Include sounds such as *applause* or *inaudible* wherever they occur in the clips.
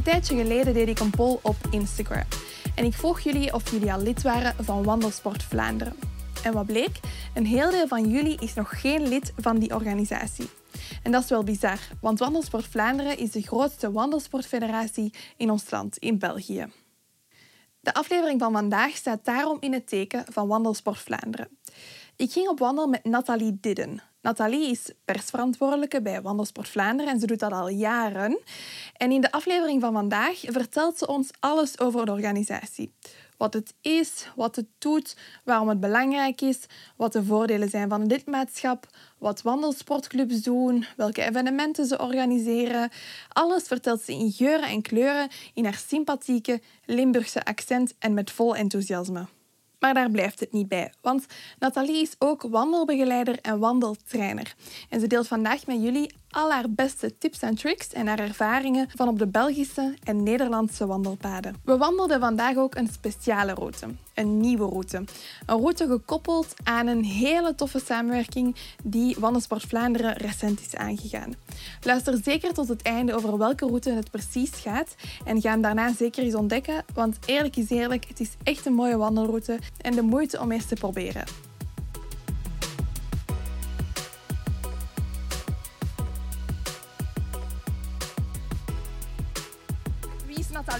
Een tijdje geleden deed ik een poll op Instagram. En ik vroeg jullie of jullie al lid waren van Wandelsport Vlaanderen. En wat bleek? Een heel deel van jullie is nog geen lid van die organisatie. En dat is wel bizar, want Wandelsport Vlaanderen is de grootste wandelsportfederatie in ons land, in België. De aflevering van vandaag staat daarom in het teken van Wandelsport Vlaanderen. Ik ging op wandel met Nathalie Didden. Nathalie is persverantwoordelijke bij Wandelsport Vlaanderen en ze doet dat al jaren. En in de aflevering van vandaag vertelt ze ons alles over de organisatie. Wat het is, wat het doet, waarom het belangrijk is, wat de voordelen zijn van lidmaatschap, wat wandelsportclubs doen, welke evenementen ze organiseren. Alles vertelt ze in geuren en kleuren in haar sympathieke Limburgse accent en met vol enthousiasme. Maar daar blijft het niet bij, want Nathalie is ook wandelbegeleider en wandeltrainer. En ze deelt vandaag met jullie al haar beste tips en tricks en haar ervaringen van op de Belgische en Nederlandse wandelpaden. We wandelden vandaag ook een speciale route, een nieuwe route. Een route gekoppeld aan een hele toffe samenwerking die Wandelsport Vlaanderen recent is aangegaan. Luister zeker tot het einde over welke route het precies gaat en ga daarna zeker eens ontdekken, want eerlijk is eerlijk, het is echt een mooie wandelroute en de moeite om eens te proberen.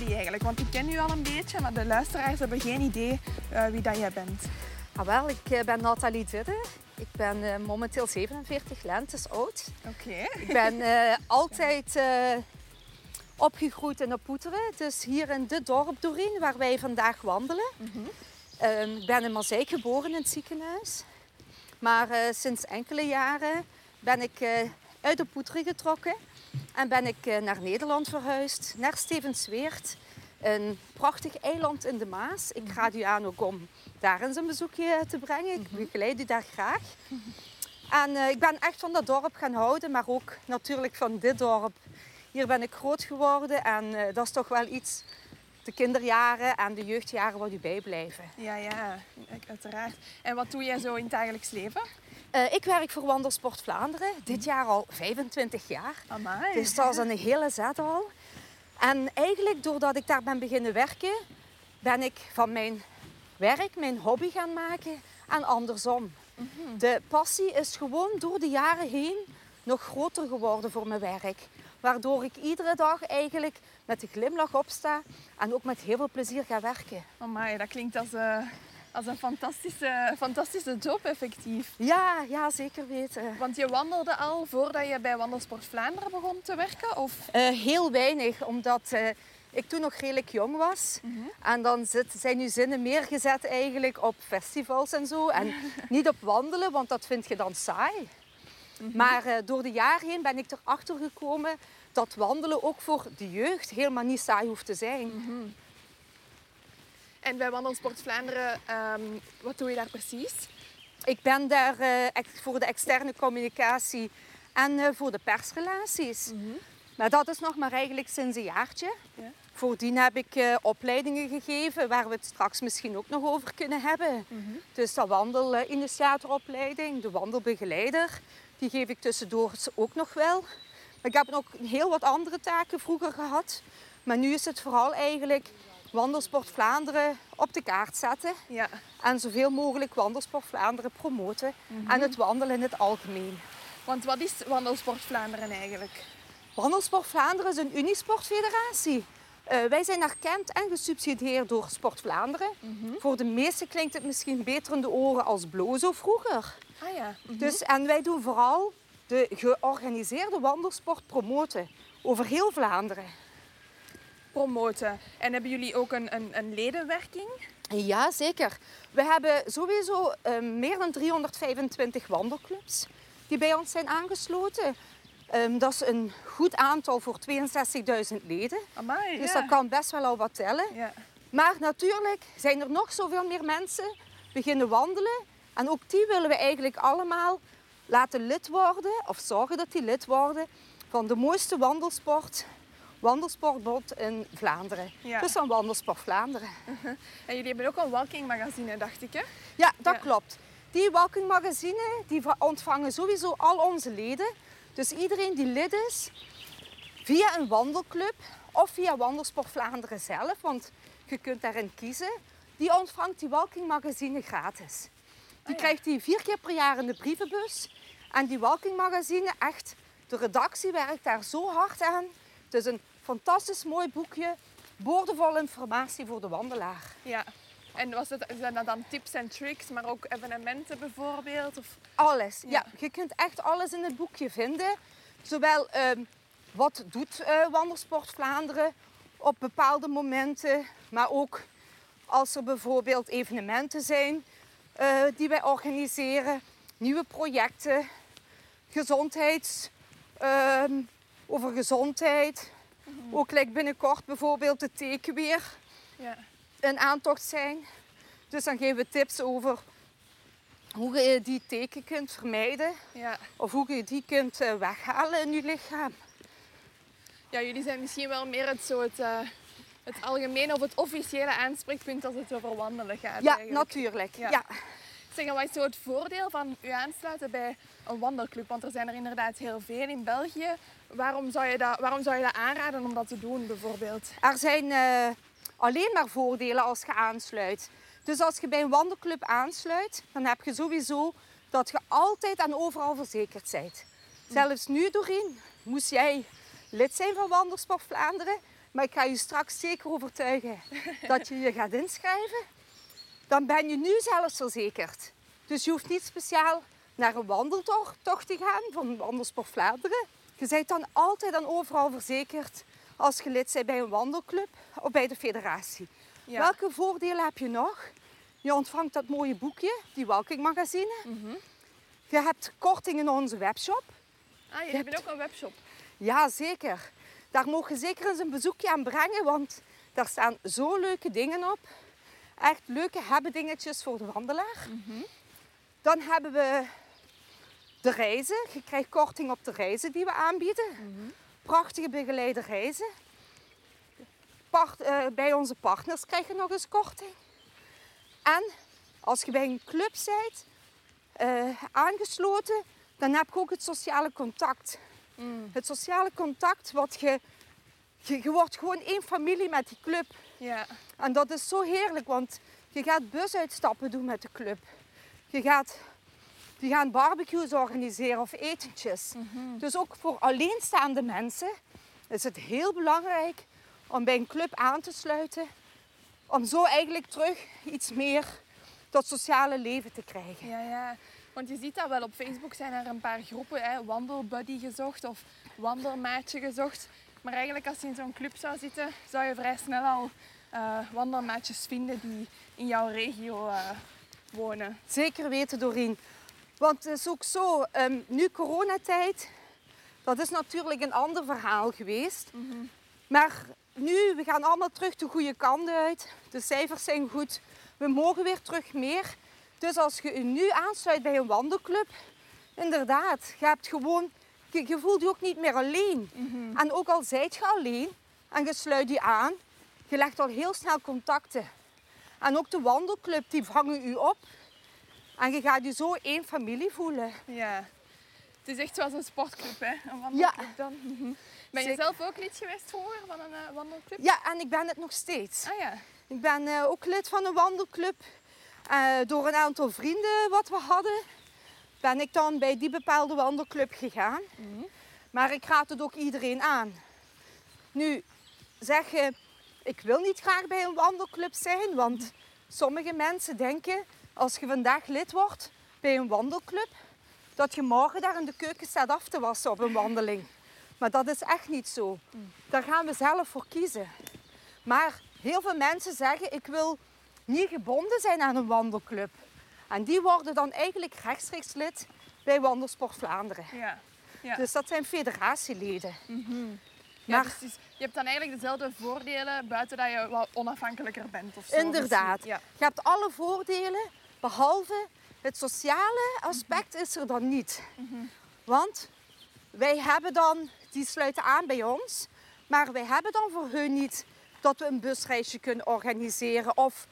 Eigenlijk? Want ik ken u al een beetje, maar de luisteraars hebben geen idee uh, wie dat jij bent. Ah, wel, ik uh, ben Nathalie Didde. Ik ben uh, momenteel 47 lentes oud. Oké. Ik ben *laughs* altijd opgegroeid in Poeteren, dus hier in dit dorp Doreen, waar wij vandaag wandelen. Mm -hmm. ik ben in Mazeik geboren in het ziekenhuis. Maar sinds enkele jaren ben ik uit de Poeteren getrokken en ben ik naar Nederland verhuisd, naar Stevensweert. Een prachtig eiland in de Maas. Ik raad u aan ook om daar eens een bezoekje te brengen. Ik begeleid u daar graag. En uh, ik ben echt van dat dorp gaan houden, maar ook natuurlijk van dit dorp. Hier ben ik groot geworden en uh, dat is toch wel iets, de kinderjaren en de jeugdjaren wat u bijblijven. Ja, ja, uiteraard. En wat doe jij zo in het dagelijks leven? Uh, ik werk voor Wandelsport Vlaanderen, dit jaar al 25 jaar. Amai. Dus dat is een hele zet al. En eigenlijk doordat ik daar ben beginnen werken, ben ik van mijn werk mijn hobby gaan maken en andersom. Mm -hmm. De passie is gewoon door de jaren heen nog groter geworden voor mijn werk. Waardoor ik iedere dag eigenlijk met een glimlach opsta en ook met heel veel plezier ga werken. Amai, dat klinkt als, uh, als een fantastische, fantastische job effectief. Ja, ja, zeker weten. Want je wandelde al voordat je bij Wandelsport Vlaanderen begon te werken? Of? Uh, heel weinig, omdat uh, ik toen nog redelijk jong was. Mm -hmm. En dan zit, zijn uw zinnen meer gezet eigenlijk op festivals en zo. En *laughs* niet op wandelen, want dat vind je dan saai. Mm -hmm. Maar uh, door de jaren heen ben ik erachter gekomen dat wandelen ook voor de jeugd helemaal niet saai hoeft te zijn. Mm -hmm. En bij Wandelsport Vlaanderen, um, wat doe je daar precies? Ik ben daar uh, voor de externe communicatie en uh, voor de persrelaties. Mm -hmm. Maar dat is nog maar eigenlijk sinds een jaartje. Ja. Voordien heb ik uh, opleidingen gegeven waar we het straks misschien ook nog over kunnen hebben. Mm -hmm. Dus de wandelinitiatoropleiding, de wandelbegeleider, die geef ik tussendoor ook nog wel. Maar ik heb ook heel wat andere taken vroeger gehad. Maar nu is het vooral eigenlijk Wandelsport Vlaanderen op de kaart zetten. Ja. En zoveel mogelijk Wandelsport Vlaanderen promoten. Mm -hmm. En het wandelen in het algemeen. Want wat is Wandelsport Vlaanderen eigenlijk? Wandelsport Vlaanderen is een unisportfederatie. Uh, wij zijn erkend en gesubsidieerd door Sport Vlaanderen. Mm -hmm. Voor de meesten klinkt het misschien beter in de oren als Blozo vroeger. Ah ja. Mm -hmm. dus, en wij doen vooral de georganiseerde wandelsport promoten over heel Vlaanderen. Promoten. En hebben jullie ook een, een, een ledenwerking? Ja, zeker. We hebben sowieso uh, meer dan 325 wandelclubs. die bij ons zijn aangesloten. Ehm, dat is een goed aantal voor 62.000 leden. Amai, Dus ja. dat kan best wel al wat tellen. Ja. Maar natuurlijk zijn er nog zoveel meer mensen beginnen wandelen. En ook die willen we eigenlijk allemaal laten lid worden, of zorgen dat die lid worden, van de mooiste wandelsport, wandelsportbond in Vlaanderen. Ja. Dus van Wandelsport Vlaanderen. En jullie hebben ook een walking magazine, dacht ik, hè? Ja, dat Ja. klopt. Die walking magazine die va- ontvangen sowieso al onze leden. Dus iedereen die lid is, via een wandelclub of via Wandelsport Vlaanderen zelf, want je kunt daarin kiezen, die ontvangt die walking magazine gratis. Die ja. krijgt die vier keer per jaar in de brievenbus. En die walking magazine, echt, de redactie werkt daar zo hard aan. Het is een fantastisch mooi boekje, boordevol informatie voor de wandelaar. Ja. En was het, zijn dat dan tips en tricks, maar ook evenementen bijvoorbeeld? Of... Alles. Ja. Ja. je kunt echt alles in het boekje vinden. Zowel ehm, wat doet eh Wandelsport Vlaanderen op bepaalde momenten, maar ook als er bijvoorbeeld evenementen zijn eh, die wij organiseren, nieuwe projecten, gezondheids, ehm, over gezondheid. Ook like binnenkort bijvoorbeeld de tekenweer Ja. een aantocht zijn. Dus dan geven we tips over hoe je die teken kunt vermijden. Ja. Of hoe je die kunt eh, weghalen in je lichaam. ja, jullie zijn misschien wel meer het, zo het, eh, het algemene of het officiële aanspreekpunt als het over wandelen gaat. Ja, eigenlijk. natuurlijk. Ja. Ja. Zeg, wat is zo het voordeel van u aansluiten bij een wandelclub? Want er zijn er inderdaad heel veel in België. Waarom zou je dat, waarom zou je dat aanraden om dat te doen, bijvoorbeeld? Er zijn eh, alleen maar voordelen als je aansluit. Dus als je bij een wandelclub aansluit, dan heb je sowieso dat je altijd en overal verzekerd bent. Zelfs nu, Doreen, moest jij lid zijn van Wandelsport Vlaanderen. Maar ik ga je straks zeker overtuigen dat je je gaat inschrijven. Dan ben je nu zelfs verzekerd. Dus je hoeft niet speciaal naar een wandeltocht tocht te gaan van Wandelsport Vlaanderen. Je bent dan altijd en overal verzekerd als je lid bent bij een wandelclub of bij de federatie. Ja. Welke voordelen heb je nog? Je ontvangt dat mooie boekje, die Walking Magazine. Je hebt korting in onze webshop. Ah, jullie hebben ook een webshop. Ja, zeker. Daar mogen je zeker eens een bezoekje aan brengen, want daar staan zo leuke dingen op. Echt leuke hebbedingetjes voor de wandelaar. Dan hebben we de reizen. Je krijgt korting op de reizen die we aanbieden. Prachtige begeleide reizen. Part- eh, bij onze partners krijg je nog eens korting. En als je bij een club bent eh, aangesloten, dan heb je ook het sociale contact. Het sociale contact, wat je, je, je wordt gewoon één familie met die club. Ja. En dat is zo heerlijk, want je gaat busuitstappen doen met de club. Je gaat, je gaat barbecues organiseren of etentjes. Dus ook voor alleenstaande mensen is het heel belangrijk om bij een club aan te sluiten. Om zo eigenlijk terug iets meer dat sociale leven te krijgen. Ja, ja. Want je ziet dat wel op Facebook zijn er een paar groepen, hè, wandelbuddy gezocht of wandelmaatje gezocht. Maar eigenlijk als je in zo'n club zou zitten, zou je vrij snel al eh, wandelmaatjes vinden die in jouw regio eh, wonen. Zeker weten, Doreen. Want het is ook zo, ehm, nu coronatijd, dat is natuurlijk een ander verhaal geweest. Maar nu, we gaan allemaal terug de goede kant uit. De cijfers zijn goed. We mogen weer terug meer. Dus als je je nu aansluit bij een wandelclub, inderdaad, je hebt gewoon, je, je voelt je ook niet meer alleen. En ook al zijt je alleen en je sluit je aan, je legt al heel snel contacten. En ook de wandelclub, die vangen u op. En je gaat je zo één familie voelen. Ja. Het is echt zoals een sportclub, hè? Een wandelclub dan. Mhm. *laughs* Ben je Zeker. zelf ook lid geweest vroeger van een eh, wandelclub? Ja, en ik ben het nog steeds. Ah ja. Ik ben eh, ook lid van een wandelclub. Eh, door een aantal vrienden wat we hadden, ben ik dan bij die bepaalde wandelclub gegaan. Maar ik raad het ook iedereen aan. Nu, zeg je, ik wil niet graag bij een wandelclub zijn, want sommige mensen denken, als je vandaag lid wordt bij een wandelclub, dat je morgen daar in de keuken staat af te wassen op een wandeling. Maar dat is echt niet zo. Daar gaan we zelf voor kiezen. Maar heel veel mensen zeggen, ik wil niet gebonden zijn aan een wandelclub. En die worden dan eigenlijk rechtstreeks lid bij Wandelsport Vlaanderen. Ja. ja. Dus dat zijn federatieleden. Ja, maar- dus je hebt dan eigenlijk dezelfde voordelen buiten dat je wat onafhankelijker bent of zo. Inderdaad. Ja. Je hebt alle voordelen, behalve het sociale aspect is er dan niet. Want wij hebben dan, die sluiten aan bij ons, maar wij hebben dan voor hun niet dat we een busreisje kunnen organiseren of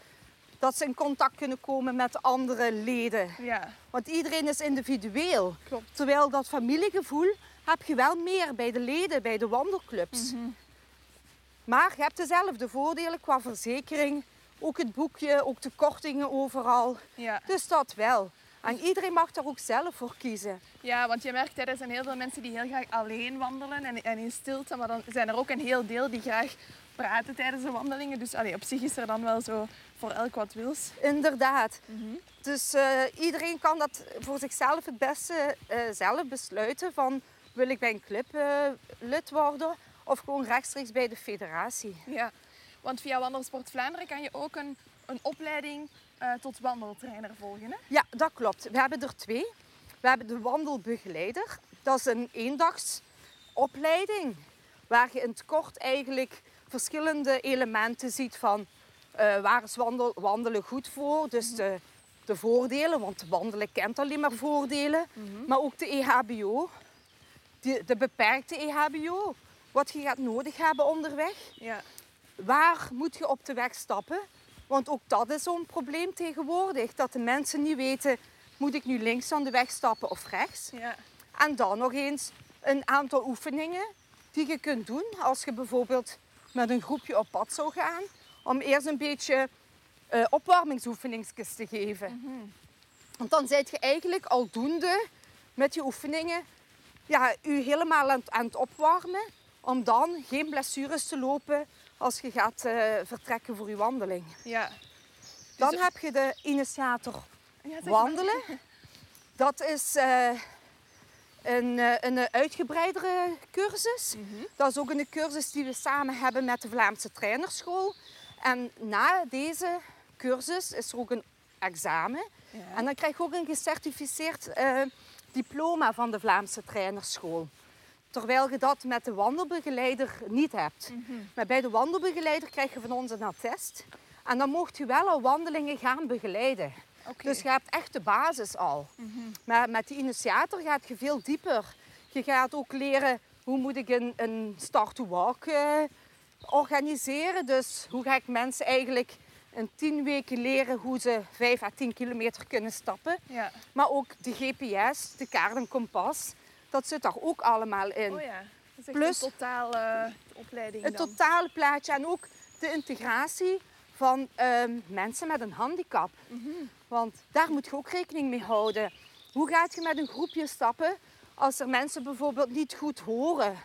dat ze in contact kunnen komen met andere leden. ja, Want iedereen is individueel. klopt. Terwijl dat familiegevoel heb je wel meer bij de leden, bij de wandelclubs. Maar je hebt dezelfde voordelen qua verzekering. Ook het boekje, ook de kortingen overal. Ja. Dus dat wel. En iedereen mag daar ook zelf voor kiezen. ja, want je merkt, er zijn heel veel mensen die heel graag alleen wandelen en, en in stilte. Maar dan zijn er ook een heel deel die graag praten tijdens de wandelingen. Dus allee, op zich is er dan wel zo voor elk wat wils. Inderdaad. Dus eh, iedereen kan dat voor zichzelf het beste eh, zelf besluiten. Van wil ik bij een club eh, lid worden of gewoon rechtstreeks bij de federatie. Ja, want via Wandelsport Vlaanderen kan je ook een, een opleiding eh, tot wandeltrainer volgen. Hè? Ja, dat klopt. We hebben er twee. We hebben de wandelbegeleider. Dat is een eendagsopleiding waar je in het kort eigenlijk verschillende elementen ziet van eh, waar is wandel, wandelen goed voor. Dus de, de voordelen, want wandelen kent alleen maar voordelen. Maar ook de EHBO, de, de beperkte EHBO. Wat je gaat nodig hebben onderweg. Ja. Waar moet je op de weg stappen? Want ook dat is zo'n probleem tegenwoordig. Dat de mensen niet weten, moet ik nu links aan de weg stappen of rechts? Ja. En dan nog eens een aantal oefeningen die je kunt doen als je bijvoorbeeld met een groepje op pad zou gaan. Om eerst een beetje opwarmingsoefeningsjes te geven. Want dan zijt je eigenlijk aldoende met die oefeningen ja, u helemaal aan, aan het opwarmen. Om dan geen blessures te lopen als je gaat eh, vertrekken voor je wandeling. ja. Dan Dus- heb je de initiator ja zeg maar. wandelen. *laughs* Dat is eh, een, eh, een uitgebreidere cursus. Mhm. Dat is ook een cursus die we samen hebben met de Vlaamse Trainerschool. En na deze cursus is er ook een examen. Ja. En dan krijg je ook een gecertificeerd diploma van de Vlaamse Trainerschool. Terwijl je dat met de wandelbegeleider niet hebt. Maar bij de wandelbegeleider krijg je van ons een attest. En dan mocht je wel al wandelingen gaan begeleiden. Dus je hebt echt de basis al. Maar met die initiator gaat je veel dieper. Je gaat ook leren hoe moet ik een, een start-to-walk eh, organiseren. Dus hoe ga ik mensen eigenlijk in tien weken leren hoe ze 5 à 10 kilometer kunnen stappen. Ja. Maar ook de GPS, de kaart en kompas, dat zit daar ook allemaal in. Oh ja. Dat is echt Plus- een totale opleiding Het dan. totale plaatje en ook de integratie van ehm, mensen met een handicap. Want daar moet je ook rekening mee houden. Hoe gaat je met een groepje stappen als er mensen bijvoorbeeld niet goed horen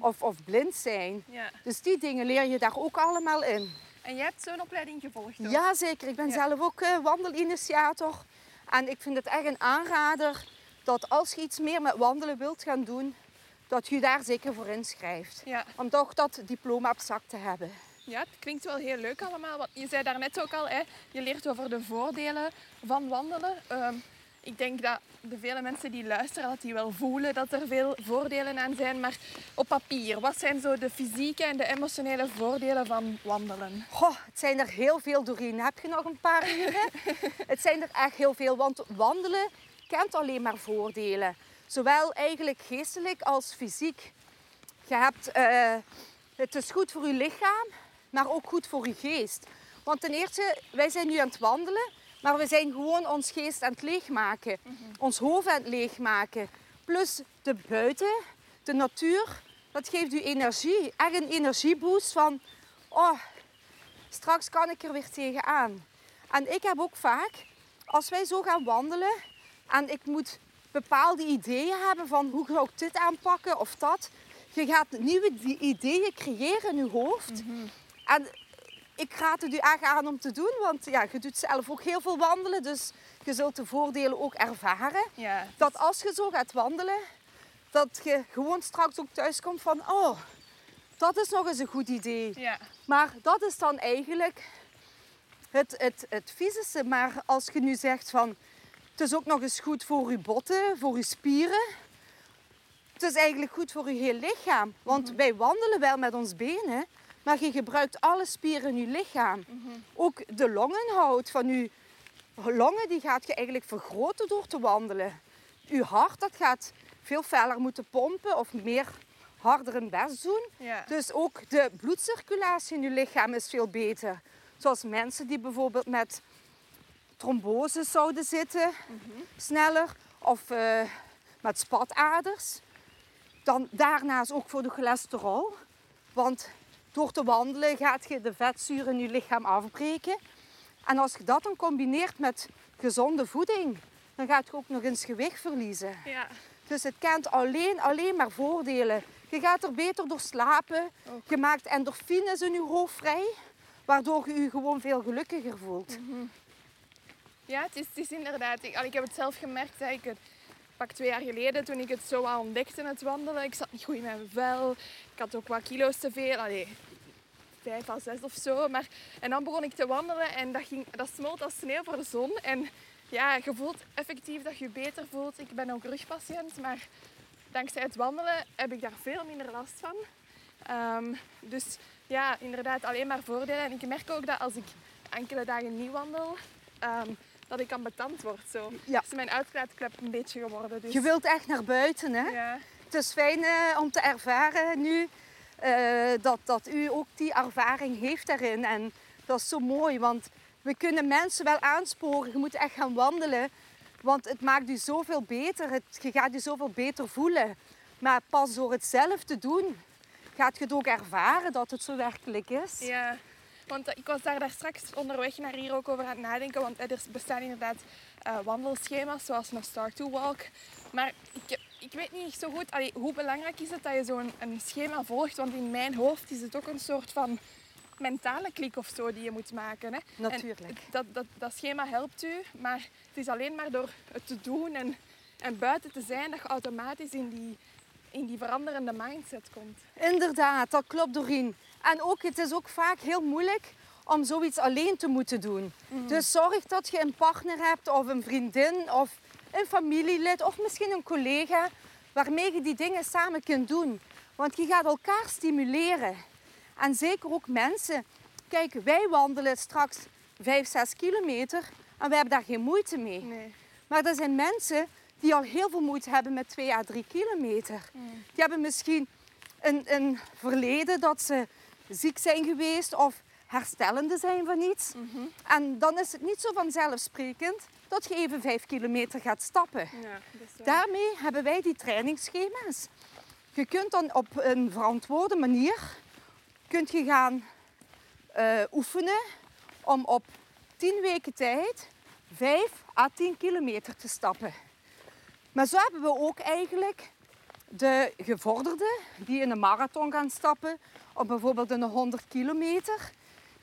of, of blind zijn? Ja. Dus die dingen leer je daar ook allemaal in. En jij hebt zo'n opleiding gevolgd? toch? Ja, zeker. Ik ben Ja. zelf ook eh, wandelinitiator. En ik vind het echt een aanrader dat als je iets meer met wandelen wilt gaan doen, dat je daar zeker voor inschrijft. Ja. Om toch dat diploma op zak te hebben. Ja, het klinkt wel heel leuk allemaal. Want je zei daarnet ook al, hè, je leert over de voordelen van wandelen. Ehm, ik denk dat de vele mensen die luisteren, dat die wel voelen dat er veel voordelen aan zijn. Maar op papier, wat zijn zo de fysieke en de emotionele voordelen van wandelen? Goh, het zijn er heel veel doorheen. Heb je nog een paar uren? *laughs* het zijn er echt heel veel, want wandelen kent alleen maar voordelen. Zowel eigenlijk geestelijk als fysiek. Je hebt, eh, het is goed voor je lichaam, maar ook goed voor je geest. Want ten eerste, wij zijn nu aan het wandelen, maar we zijn gewoon ons geest aan het leegmaken. Ons hoofd aan het leegmaken. Plus de buiten, de natuur, dat geeft u energie. Echt een energieboost van, oh, straks kan ik er weer tegenaan. En ik heb ook vaak, als wij zo gaan wandelen en ik moet bepaalde ideeën hebben van hoe ga ik dit aanpakken of dat. Je gaat nieuwe ideeën creëren in je hoofd. En ik raad het u echt aan om te doen, want ja, je doet zelf ook heel veel wandelen, dus je zult de voordelen ook ervaren. Ja, Dat als je zo gaat wandelen, dat je gewoon straks ook thuis komt van, oh, dat is nog eens een goed idee. ja. Maar dat is dan eigenlijk het, het, het fysische. Maar als je nu zegt van, Het is ook nog eens goed voor uw botten, voor uw spieren. Het is eigenlijk goed voor uw heel lichaam. Want wij wandelen wel met ons benen, maar je gebruikt alle spieren in je lichaam. Ook de longenhout van uw longen, die gaat je eigenlijk vergroten door te wandelen. Uw hart, dat gaat veel feller moeten pompen of meer harder een best doen. Ja. Dus ook de bloedcirculatie in je lichaam is veel beter. Zoals mensen die bijvoorbeeld met trombose zouden zitten, sneller. Of eh, met spataders. Dan daarnaast ook voor de cholesterol. Want door te wandelen gaat je de vetzuren in je lichaam afbreken. En als je dat dan combineert met gezonde voeding, dan gaat je ook nog eens gewicht verliezen. Ja. Dus het kent alleen, alleen maar voordelen. Je gaat er beter door slapen. Ook. Je maakt endorfines in je hoofd vrij. Waardoor je je gewoon veel gelukkiger voelt. Ja, het is, is inderdaad. Ik, ik heb het zelf gemerkt. Ik, pak twee jaar geleden, toen ik het zo al ontdekte, het wandelen. Ik zat niet goed in mijn vel. Ik had ook wat kilo's te veel. Allee, vijf à zes of zo. Maar, en dan begon ik te wandelen en dat, ging, dat smolt als sneeuw voor de zon. En ja, je voelt effectief dat je je beter voelt. Ik ben ook rugpatiënt, maar dankzij het wandelen heb ik daar veel minder last van. Ehm, dus ja, inderdaad, alleen maar voordelen. En ik merk ook dat als ik enkele dagen niet wandel, ehm, dat ik ambetant word. Zo. Ja. is mijn uitlaatklep een beetje geworden. Dus, Je wilt echt naar buiten. Hè? ja. Het is fijn eh, om te ervaren nu eh, dat, dat u ook die ervaring heeft daarin. En dat is zo mooi, want we kunnen mensen wel aansporen. Je moet echt gaan wandelen, want het maakt u zoveel beter. Het, je gaat je zoveel beter voelen. Maar pas door het zelf te doen, gaat je het ook ervaren dat het zo werkelijk is. Ja, want eh, ik was daar, daar straks onderweg naar hier ook over aan het nadenken. Want eh, er bestaan inderdaad eh, wandelschema's zoals een Start to Walk. Maar ik, ik weet niet zo goed allee, hoe belangrijk is het dat je zo'n een schema volgt. Want in mijn hoofd is het ook een soort van mentale klik of zo die je moet maken. Hè. En Natuurlijk. dat, dat, dat schema helpt u, maar het is alleen maar door het te doen en, en buiten te zijn dat je automatisch in die, in die veranderende mindset komt. Inderdaad, dat klopt Doreen. En ook, het is ook vaak heel moeilijk om zoiets alleen te moeten doen. Dus zorg dat je een partner hebt of een vriendin of een familielid of misschien een collega waarmee je die dingen samen kunt doen. Want je gaat elkaar stimuleren. En zeker ook mensen. Kijk, wij wandelen straks 5, 6 kilometer en we hebben daar geen moeite mee. Nee. Maar er zijn mensen die al heel veel moeite hebben met 2 à 3 kilometer. Die hebben misschien een, een verleden dat ze ziek zijn geweest of herstellende zijn van iets. En dan is het niet zo vanzelfsprekend dat je even 5 kilometer gaat stappen. Ja. Daarmee hebben wij die trainingsschema's. Je kunt dan op een verantwoorde manier kunt je gaan eh, oefenen om op 10 weken tijd 5 à 10 kilometer te stappen. Maar zo hebben we ook eigenlijk de gevorderden die in een marathon gaan stappen, of bijvoorbeeld een 100 kilometer.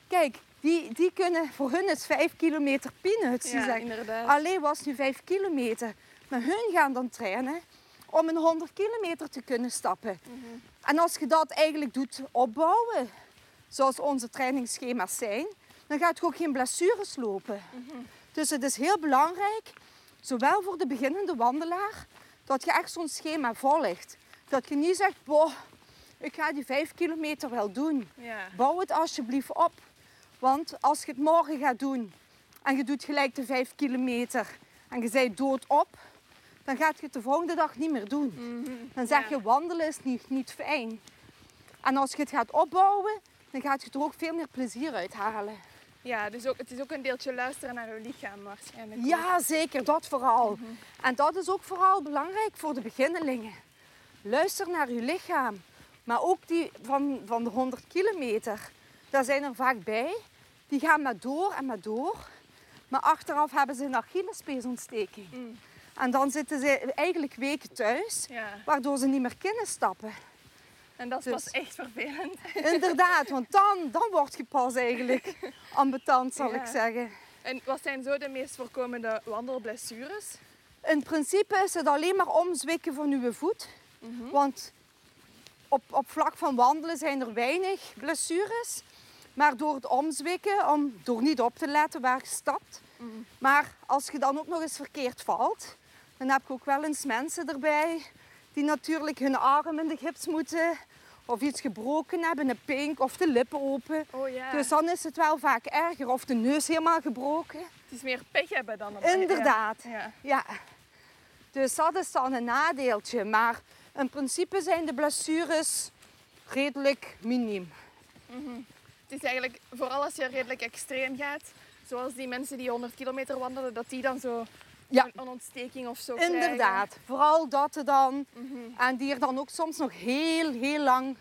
Kijk, die, die kunnen, voor hun is 5 kilometer peanuts. Ja, zeggen, inderdaad. Alleen was nu 5 kilometer. Maar hun gaan dan trainen om een 100 kilometer te kunnen stappen. En als je dat eigenlijk doet opbouwen, zoals onze trainingsschema's zijn, dan gaat je ook geen blessures lopen. Dus het is heel belangrijk, zowel voor de beginnende wandelaar, dat je echt zo'n schema volgt. Dat je niet zegt, boh, ik ga die 5 kilometer wel doen. Ja. Bouw het alsjeblieft op. Want als je het morgen gaat doen en je doet gelijk de 5 kilometer en je bent dood op, dan gaat je het de volgende dag niet meer doen. Dan zeg Ja. je wandelen is niet, niet fijn. En als je het gaat opbouwen, dan gaat je er ook veel meer plezier uit halen. Ja, dus ook, het is ook een deeltje luisteren naar je lichaam waarschijnlijk. Ja, zeker, dat vooral. En dat is ook vooral belangrijk voor de beginnelingen. Luister naar je lichaam. Maar ook die van, van de 100 kilometer, daar zijn er vaak bij. Die gaan maar door en maar door. Maar achteraf hebben ze een Achillespeesontsteking. Mm. En dan zitten ze eigenlijk weken thuis, Ja. waardoor ze niet meer kunnen stappen. En dat is Dus- pas echt vervelend. *laughs* *laughs* Inderdaad, want dan, dan word je pas eigenlijk *laughs* ambetant, zal Ja. ik zeggen. En wat zijn zo de meest voorkomende wandelblessures? In principe is het alleen maar omzwikken van uw voet. Want op, op vlak van wandelen zijn er weinig blessures. Maar door het omzwikken, om, door niet op te letten waar je stapt, Maar als je dan ook nog eens verkeerd valt, dan heb je ook wel eens mensen erbij die natuurlijk hun arm in de gips moeten of iets gebroken hebben, een pink of de lippen open. Oh ja. Dus dan is het wel vaak erger of de neus helemaal gebroken. het is meer pech hebben dan een Inderdaad. Ja. Ja. Dus dat is dan een nadeeltje. Maar in principe zijn de blessures redelijk miniem. Het is eigenlijk, vooral als je redelijk extreem gaat, zoals die mensen die 100 kilometer wandelen, dat die dan zo Ja. een, een ontsteking of zo krijgen. Inderdaad. Vooral dat dan. Mhm. En die er dan ook soms nog heel, heel lang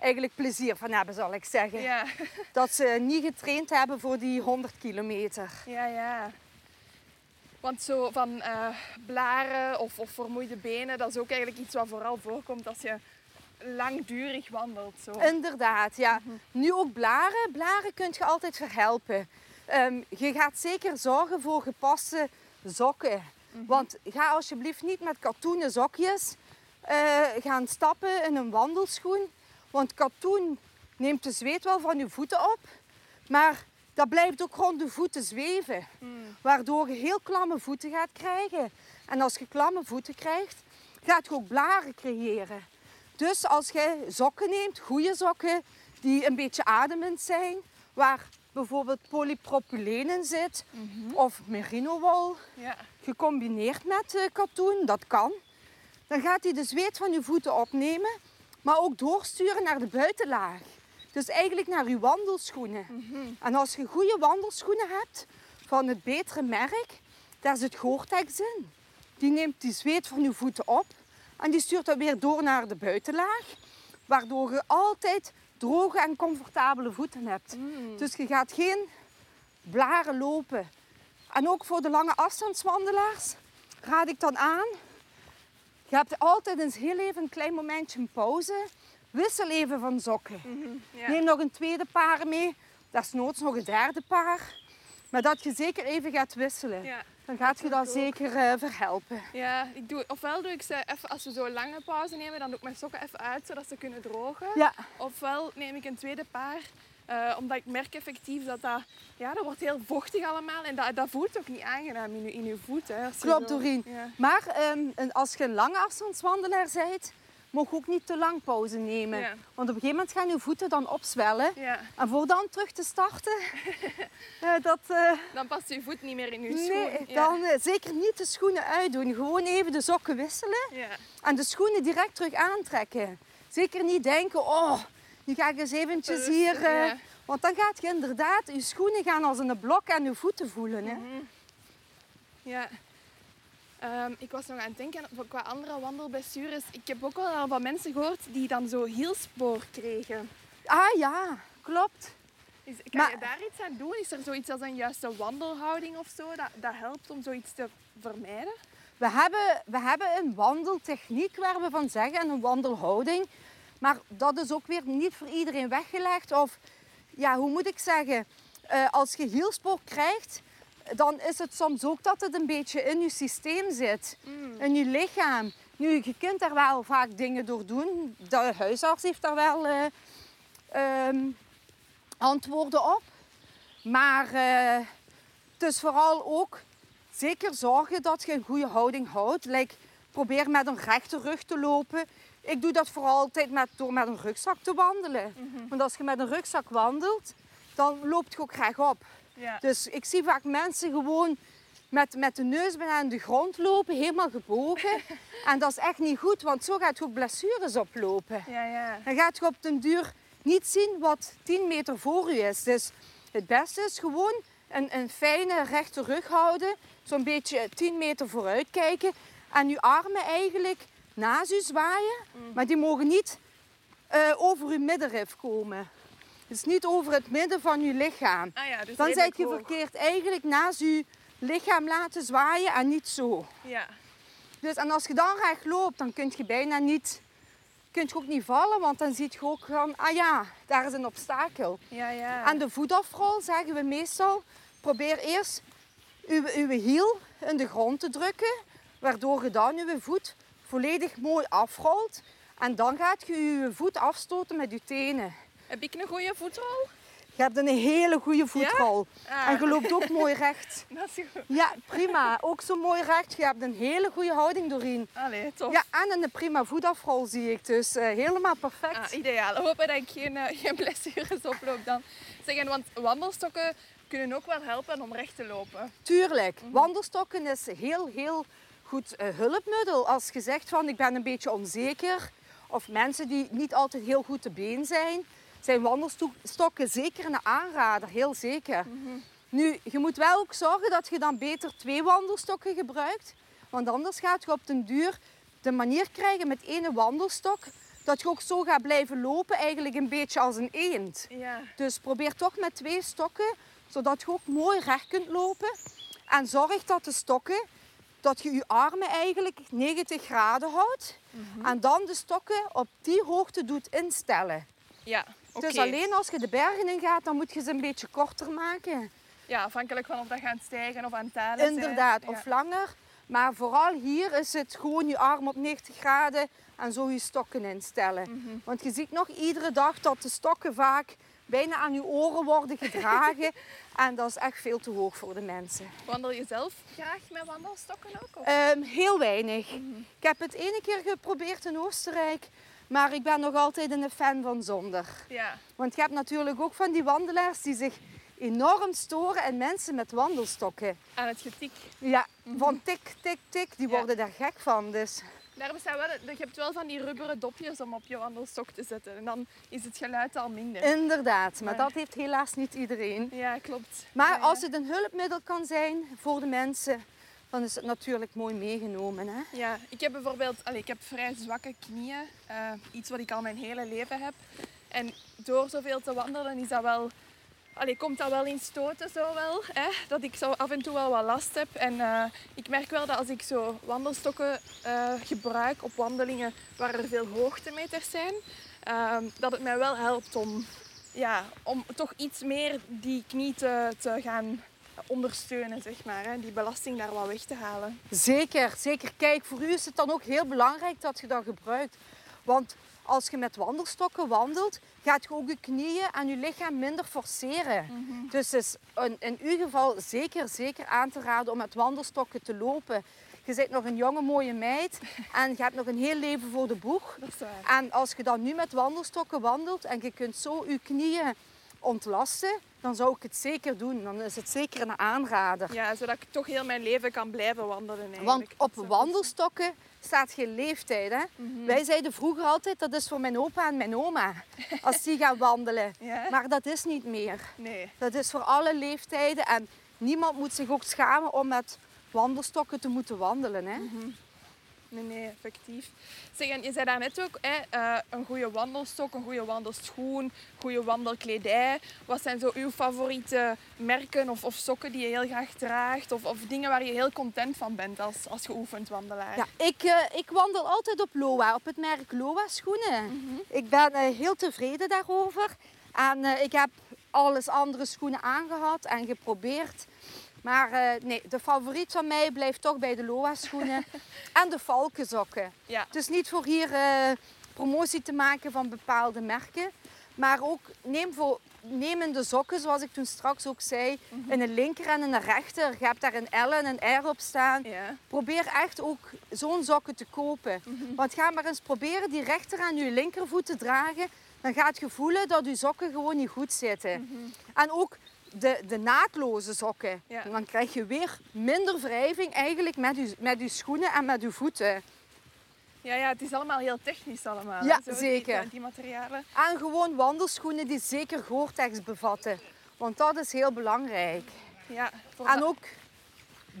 eigenlijk plezier van hebben, zal ik zeggen. Ja, Dat ze niet getraind hebben voor die 100 kilometer. ja, ja. Want zo van eh, blaren of, of vermoeide benen, dat is ook eigenlijk iets wat vooral voorkomt als je langdurig wandelt. Zo. Inderdaad, ja. Nu ook blaren. Blaren kun je altijd verhelpen. Ehm, je gaat zeker zorgen voor gepaste sokken. Want ga alsjeblieft niet met katoenen sokjes eh, gaan stappen in een wandelschoen. Want katoen neemt de zweet wel van je voeten op. Maar dat blijft ook rond de voeten zweven. Waardoor je heel klamme voeten gaat krijgen. En als je klamme voeten krijgt, gaat je ook blaren creëren. Dus als je sokken neemt, goede sokken, die een beetje ademend zijn, waar bijvoorbeeld polypropyleen in zit, of merino-wol, Ja. gecombineerd met eh, katoen, dat kan. Dan gaat hij de zweet van je voeten opnemen, maar ook doorsturen naar de buitenlaag. Dus eigenlijk naar je wandelschoenen. En als je goede wandelschoenen hebt van het betere merk, daar zit Gore-Tex in. Die neemt die zweet van je voeten op en die stuurt dat weer door naar de buitenlaag. Waardoor je altijd droge en comfortabele voeten hebt. Dus je gaat geen blaren lopen. En ook voor de lange afstandswandelaars raad ik dan aan. Je hebt altijd eens heel even een klein momentje een pauze. Wissel even van sokken. Ja. Neem nog een tweede paar mee. Desnoods nog een derde paar. Maar dat je zeker even gaat wisselen. Ja. Dan gaat je dat zeker eh, verhelpen. Ja, ik doe, ofwel doe ik ze even, als we zo lange pauze nemen, dan doe ik mijn sokken even uit zodat ze kunnen drogen. Ja, Ofwel neem ik een tweede paar, eh, omdat ik merk effectief dat dat, ja, dat wordt heel vochtig allemaal en dat, dat voelt ook niet aangenaam in je, in je voet. Hè, klopt Doreen. Ja. Maar ehm, als je een lange afstandswandelaar bent, je ook niet te lang pauze nemen. Ja. Want op een gegeven moment gaan je voeten dan opzwellen. Ja, En voor dan terug te starten, *laughs* eh, dat... eh, dan past je voet niet meer in je nee, schoen. Dan eh, zeker niet de schoenen uitdoen. Gewoon even de sokken wisselen. Ja. En de schoenen direct terug aantrekken. Zeker niet denken, oh, nu ga ik eens eventjes hier... Want dan gaat je inderdaad, je schoenen gaan als een blok aan je voeten voelen. Hè? Mhm. Ja. Ehm, ik was nog aan het denken qua andere wandelblessures. Ik heb ook wel al van mensen gehoord die dan zo hielspoor kregen. Ah ja, klopt. Is, kan Maar- je daar iets aan doen? Is er zoiets als een juiste wandelhouding of zo dat, dat helpt om zoiets te vermijden? We hebben, we hebben een wandeltechniek waar we van zeggen en een wandelhouding. Maar dat is ook weer niet voor iedereen weggelegd. Of ja, hoe moet ik zeggen? Eh, als je hielspoor krijgt, dan is het soms ook dat het een beetje in je systeem zit. In je lichaam. Nu, je kunt daar wel vaak dingen door doen. De huisarts heeft daar wel eh, ehm, antwoorden op. Maar eh, het is vooral ook zeker zorgen dat je een goede houding houdt. Like, probeer met een rechte rug te lopen. Ik doe dat vooral altijd met, door met een rugzak te wandelen. Want als je met een rugzak wandelt, dan loopt je ook rechtop. Ja. Dus ik zie vaak mensen gewoon met, met de neus bijna aan de grond lopen, helemaal gebogen. *laughs* en dat is echt niet goed, want zo gaat je ook blessures oplopen. Ja, ja. Dan gaat je op den duur niet zien wat 10 meter voor u is. Dus het beste is gewoon een, een fijne rechte rug houden. Zo'n beetje 10 meter vooruit kijken. En uw armen eigenlijk naast u zwaaien. Maar die mogen niet eh, over uw middenrif komen. Dus niet over het midden van uw lichaam. Ah ja, dus Dan zijt je verkeerd eigenlijk naast uw lichaam laten zwaaien en niet zo. Ja. Dus, en als je dan recht loopt, dan kun je bijna niet, kun je ook niet vallen, want dan zie je ook van, ah ja, daar is een obstakel. Ja, ja. Aan de voetafrol zeggen we meestal, probeer eerst uw, uw hiel in de grond te drukken, waardoor je dan uw voet volledig mooi afrolt. En dan gaat je je voet afstoten met je tenen. Heb ik een goede voetrol? Je hebt een hele goede voetrol. Ah. En je loopt ook mooi recht. *laughs* Dat is goed. Ja, prima. Ook zo mooi recht. Je hebt een hele goede houding doorheen. Allee, tof. Ja, en een prima voetafrol zie ik. Dus eh, helemaal perfect. Ah, ideaal. Hopen dat ik geen, eh, geen blessures oploop dan. Zeggen, want wandelstokken kunnen ook wel helpen om recht te lopen. Tuurlijk. Wandelstokken is heel, heel goed eh, hulpmiddel. Als je zegt van ik ben een beetje onzeker. Of mensen die niet altijd heel goed te been zijn. Zijn wandelstokken zeker een aanrader. Heel zeker. Nu, je moet wel ook zorgen dat je dan beter twee wandelstokken gebruikt. Want anders gaat je op den duur de manier krijgen met één wandelstok. Dat je ook zo gaat blijven lopen, eigenlijk een beetje als een eend. Ja. Dus probeer toch met twee stokken, zodat je ook mooi recht kunt lopen. En zorg dat de stokken, dat je je armen eigenlijk 90 graden houdt. En dan de stokken op die hoogte doet instellen. Ja, Dus alleen als je de bergen in gaat, dan moet je ze een beetje korter maken. Ja, afhankelijk van of dat gaat stijgen of aan het zijn. Inderdaad, Ja. of langer. Maar vooral hier is het gewoon je arm op 90 graden en zo je stokken instellen. Mhm. Want je ziet nog iedere dag dat de stokken vaak bijna aan je oren worden *laughs* gedragen. en dat is echt veel te hoog voor de mensen. Wandel je zelf graag met wandelstokken ook? Ehm, heel weinig. Mhm. Ik heb het ene keer geprobeerd in Oostenrijk. Maar ik ben nog altijd een fan van zonder. Ja. Want je hebt natuurlijk ook van die wandelaars die zich enorm storen en mensen met wandelstokken. Aan het getik. Ja, van tik, tik, tik, die Ja. worden daar gek van. Dus Daar bestaat wel, je hebt wel van die rubberen dopjes om op je wandelstok te zetten. En dan is het geluid al minder. inderdaad, maar Maar- dat heeft helaas niet iedereen. Ja, klopt. Maar Ja, als het een hulpmiddel kan zijn voor de mensen, dan is het natuurlijk mooi meegenomen. Hè? Ja, ik heb bijvoorbeeld, allee, ik heb vrij zwakke knieën. eh, iets wat ik al mijn hele leven heb. En door zoveel te wandelen is dat wel, allee, komt dat wel in stoten zo wel. Hè? Dat ik zo af en toe wel wat last heb. En eh, ik merk wel dat als ik zo wandelstokken eh, gebruik op wandelingen waar er veel hoogtemeters zijn, ehm, dat het mij wel helpt om, ja, om toch iets meer die knie te, te gaan ondersteunen, zeg maar. Hè? Die belasting daar wat weg te halen. Zeker, zeker. Kijk, voor u is het dan ook heel belangrijk dat je dat gebruikt. Want als je met wandelstokken wandelt, gaat je ook je knieën en je lichaam minder forceren. Dus het is in, in uw geval zeker, zeker aan te raden om met wandelstokken te lopen. Je bent nog een jonge mooie meid en je hebt nog een heel leven voor de boeg. *laughs* Dat is waar. En als je dan nu met wandelstokken wandelt en je kunt zo je knieën ontlasten, dan zou ik het zeker doen. Dan is het zeker een aanrader. Ja, zodat ik toch heel mijn leven kan blijven wandelen eigenlijk. Want op wandelstokken staat geen leeftijd. Hè? Mhm. Wij zeiden vroeger altijd, dat is voor mijn opa en mijn oma. *laughs* Als die gaan wandelen. Ja? Maar dat is niet meer. Nee. Dat is voor alle leeftijden. En niemand moet zich ook schamen om met wandelstokken te moeten wandelen. Hè? Mhm. Nee, nee, effectief. Zeg, en je zei daarnet ook, hè, eh, een goede wandelstok, een goede wandelschoen, goede wandelkledij. Wat zijn zo uw favoriete merken of, of sokken die je heel graag draagt? Of, of dingen waar je heel content van bent als, als geoefend wandelaar? Ja, ik, eh, ik wandel altijd op Loa, op het merk Loa schoenen. Ik ben eh, heel tevreden daarover. En ik heb alles andere schoenen aangehad en geprobeerd. Maar eh, nee, de favoriet van mij blijft toch bij de Loa schoenen *laughs* en de valkensokken. Ja. Het is niet voor hier eh, promotie te maken van bepaalde merken. Maar ook neem, voor, neem in de sokken, zoals ik toen straks ook zei, in een linker en in een rechter. Je hebt daar een L en een R op staan. Ja. Probeer echt ook zo'n sokken te kopen. Want ga maar eens proberen die rechter aan je linkervoet te dragen. Dan gaat je voelen dat je sokken gewoon niet goed zitten. En ook de, de naadloze sokken. Ja. Dan krijg je weer minder wrijving eigenlijk met je, met je schoenen en met je voeten. Ja, ja, het is allemaal heel technisch allemaal. Ja, zo, zeker. Die, die materialen. En gewoon wandelschoenen die zeker Gore-Tex bevatten. Want dat is heel belangrijk. Ja, En ook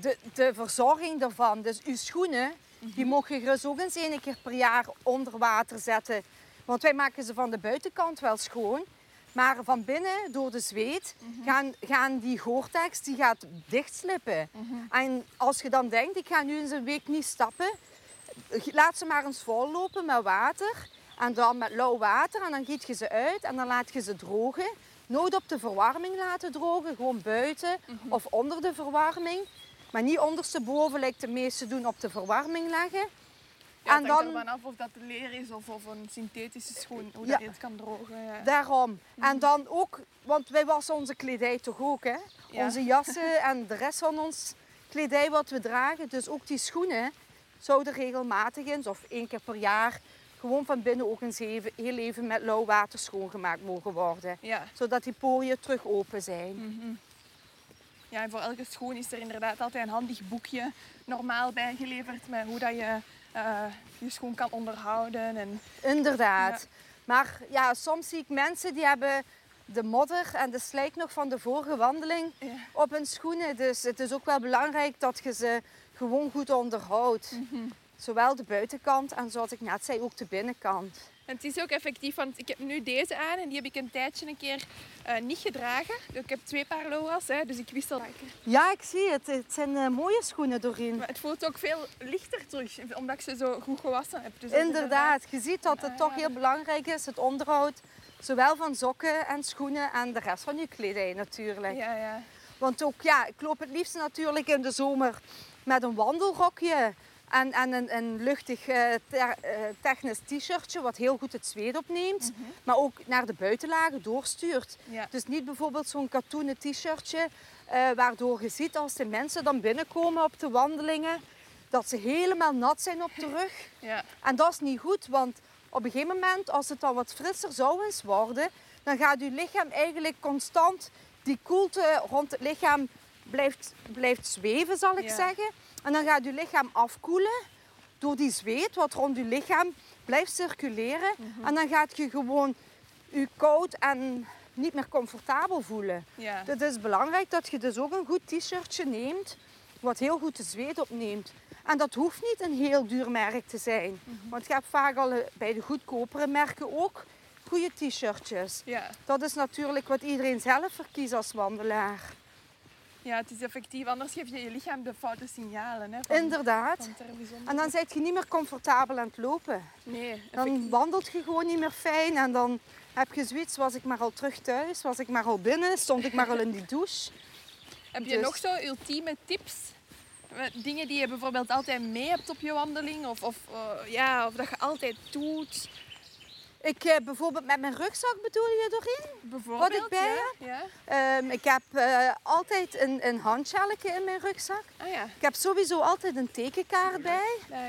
de, de verzorging daarvan. Dus uw schoenen, die mogen je gerust ook eens één keer per jaar onder water zetten. Want wij maken ze van de buitenkant wel schoon. Maar van binnen, door de zweet, gaan, gaan die Gore-Tex die gaat dichtslippen. En als je dan denkt, ik ga nu eens een week niet stappen, laat ze maar eens vollopen met water. En dan met lauw water. En dan giet je ze uit en dan laat je ze drogen. Nooit op de verwarming laten drogen, gewoon buiten of onder de verwarming. Maar niet ondersteboven, lijkt de meeste doen, op de verwarming leggen. En het hangt dan ervan af of dat leer is of, of een synthetische schoen, hoe dat je het kan drogen. Ja. daarom. Mhm. En dan ook, want wij wassen onze kledij toch ook, hè? Onze jassen *laughs* en de rest van ons kledij wat we dragen. Dus ook die schoenen zouden regelmatig eens of één keer per jaar gewoon van binnen ook eens even, heel even met lauw water schoongemaakt mogen worden. Ja. Zodat die poriën terug open zijn. Mhm. Ja, en voor elke schoen is er inderdaad altijd een handig boekje normaal bijgeleverd met hoe dat je eh, je schoen kan onderhouden. En, Inderdaad. Maar ja, soms zie ik mensen die hebben de modder en de slijk nog van de vorige wandeling Ja. op hun schoenen. Dus het is ook wel belangrijk dat je ze gewoon goed onderhoudt. Mhm. Zowel de buitenkant en zoals ik net zei, ook de binnenkant. En het is ook effectief, want ik heb nu deze aan en die heb ik een tijdje een keer eh, niet gedragen. Ik heb twee paar Loa's, hè, dus ik wissel. Ja, ik zie het. Het zijn eh, mooie schoenen doorheen. Maar het voelt ook veel lichter terug, omdat ik ze zo goed gewassen heb. Dus Inderdaad, je ziet dat het toch heel belangrijk is, het onderhoud. Zowel van sokken en schoenen en de rest van je kledij natuurlijk. Ja, ja. Want ook, ja, ik loop het liefst natuurlijk in de zomer met een wandelrokje en, en een, een luchtig eh, ter- eh, technisch t-shirtje wat heel goed het zweet opneemt, maar ook naar de buitenlagen doorstuurt. ja. Dus niet bijvoorbeeld zo'n katoenen t-shirtje, eh, waardoor je ziet als de mensen dan binnenkomen op de wandelingen, dat ze helemaal nat zijn op de *laughs* rug. ja. En dat is niet goed, want op een gegeven moment, als het dan wat frisser zou eens worden, dan gaat je lichaam eigenlijk constant, die koelte rond het lichaam blijft, blijft zweven, zal ik Ja. zeggen. En dan gaat je lichaam afkoelen door die zweet wat rond je lichaam blijft circuleren. Mhm. En dan gaat je gewoon je koud en niet meer comfortabel voelen. ja. Het is belangrijk dat je dus ook een goed t-shirtje neemt, wat heel goed de zweet opneemt. En dat hoeft niet een heel duur merk te zijn. Want je hebt vaak al eh, bij de goedkopere merken ook goede t-shirtjes. ja. Dat is natuurlijk wat iedereen zelf verkiest als wandelaar. Ja, het is effectief. Anders geef je je lichaam de foute signalen. Hè, van, Inderdaad. van. En dan ben je niet meer comfortabel aan het lopen. Nee, Dan wandelt je gewoon niet meer fijn en dan heb je zoiets, was ik maar al terug thuis, was ik maar al binnen, stond ik maar al in die *laughs* douche. Heb je dus- nog zo ultieme tips? Dingen die je bijvoorbeeld altijd mee hebt op je wandeling? Of, of, eh, ja, of dat je altijd doet? Ik eh, bijvoorbeeld met mijn rugzak bedoel je erin? Bijvoorbeeld, Wat ik bij ja? Ja. Ehm, ik heb eh, altijd een, een handshelletje in mijn rugzak. Ah ja, Ik heb sowieso altijd een tekenkaart bij. dag.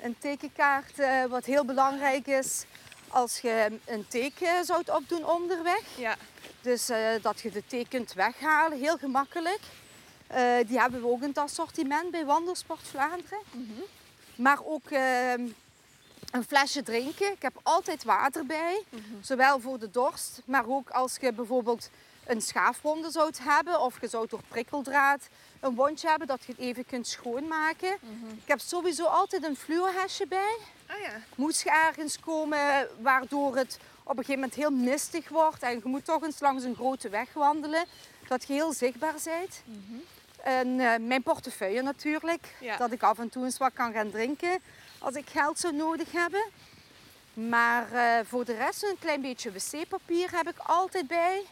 Een tekenkaart eh, wat heel belangrijk is als je een teken zou opdoen onderweg. Ja, Dus dat je de teken kunt weghalen, heel gemakkelijk. Die hebben we ook in het assortiment bij Wandelsport Vlaanderen. Maar ook ehm, een flesje drinken. Ik heb altijd water bij. Zowel voor de dorst, maar ook als je bijvoorbeeld een schaafwonde zou hebben. Of je zou door prikkeldraad een wondje hebben dat je het even kunt schoonmaken. Ik heb sowieso altijd een fluorhesje bij. ah ja. Moest je ergens komen waardoor het op een gegeven moment heel mistig wordt en je moet toch eens langs een grote weg wandelen, dat je heel zichtbaar bent. En eh, mijn portefeuille natuurlijk, Ja. dat ik af en toe eens wat kan gaan drinken als ik geld zou nodig hebben. Maar eh, voor de rest een klein beetje wc-papier heb ik altijd bij.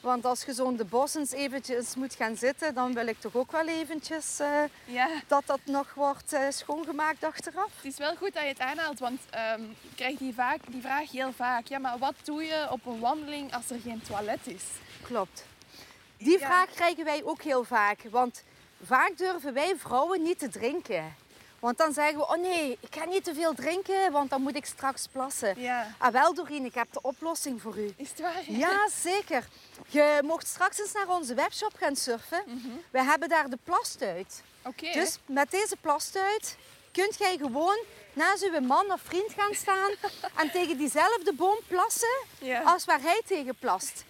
Want als je zo in de bos eens eventjes moet gaan zitten, dan wil ik toch ook wel eventjes eh, Ja, dat dat nog wordt eh, schoongemaakt achteraf. het is wel goed dat je het aanhaalt, want ehm, ik krijg die, vaak, die vraag heel vaak. Ja, maar wat doe je op een wandeling als er geen toilet is? Klopt. Die Ja. vraag krijgen wij ook heel vaak. Want vaak durven wij vrouwen niet te drinken. Want dan zeggen we, oh nee, ik ga niet te veel drinken, want dan moet ik straks plassen. Ja. Ah wel Doreen, ik heb de oplossing voor u. Is het waar? Ja, zeker. Je mocht straks eens naar onze webshop gaan surfen. We hebben daar de plastuit. Oké. Dus met deze plastuit kunt jij gewoon naast uw man of vriend gaan staan *laughs* en tegen diezelfde boom plassen Ja. als waar hij tegen plast.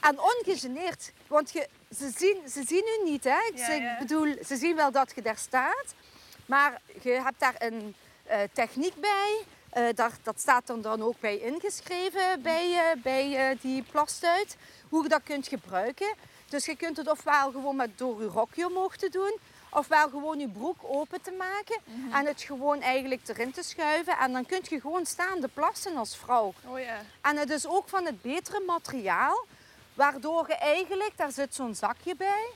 En ongegeneerd, want je, ze, zien, ze zien u niet. Hè? Ik Ja, zeg- bedoel, ze zien wel dat je daar staat, maar je hebt daar een eh, techniek bij. Eh, dat, dat staat er dan ook bij ingeschreven bij, eh, bij die plastuit, hoe je dat kunt gebruiken. Dus je kunt het ofwel gewoon met door je rokje omhoog te doen, ofwel gewoon je broek open te maken en het gewoon eigenlijk erin te schuiven. En dan kun je gewoon staande plassen als vrouw. Oh ja. En het is ook van het betere materiaal, waardoor je eigenlijk, daar zit zo'n zakje bij,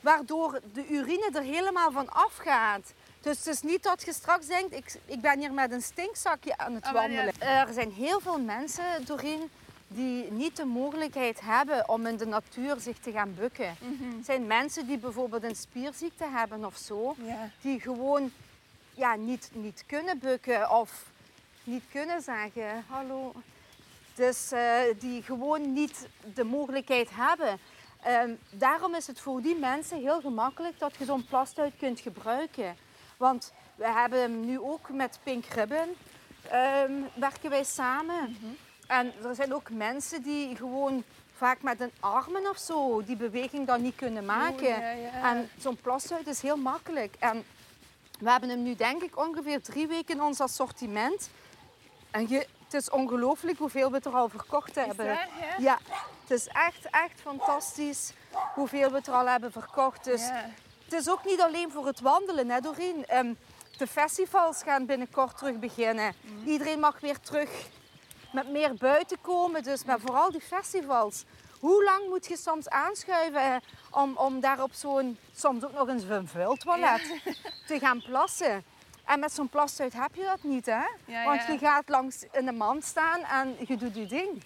waardoor de urine er helemaal van afgaat. Dus het is niet dat je straks denkt, ik, ik ben hier met een stinkzakje aan het Ah, wandelen. Er zijn heel veel mensen, Doreen, die niet de mogelijkheid hebben om in de natuur zich te gaan bukken. Mhm. Het zijn mensen die bijvoorbeeld een spierziekte hebben of zo, Ja. die gewoon ja, niet, niet kunnen bukken of niet kunnen zeggen hallo. Dus eh, die gewoon niet de mogelijkheid hebben. Ehm, daarom is het voor die mensen heel gemakkelijk dat je zo'n plastuit kunt gebruiken. Want we hebben hem nu ook met Pink Ribbon ehm, werken wij samen. En er zijn ook mensen die gewoon vaak met een armen of zo die beweging dan niet kunnen maken. Ja, ja. En zo'n plastuit is heel makkelijk. En we hebben hem nu denk ik ongeveer drie weken in ons assortiment. En je, het is ongelooflijk hoeveel we er al verkocht hebben. ja? Ja, het is echt, echt fantastisch hoeveel we er al hebben verkocht. Dus. Het is ook niet alleen voor het wandelen, hè Doreen. Ehm, de festivals gaan binnenkort terug beginnen. Iedereen mag weer terug met meer buiten komen. Dus maar vooral die festivals. Hoe lang moet je soms aanschuiven om, om daar op zo'n, soms ook nog eens een vuiltoilet *laughs* te gaan plassen? En met zo'n plastuit heb je dat niet, hè? Ja, Want ja. je gaat langs in de mand staan en je doet je ding.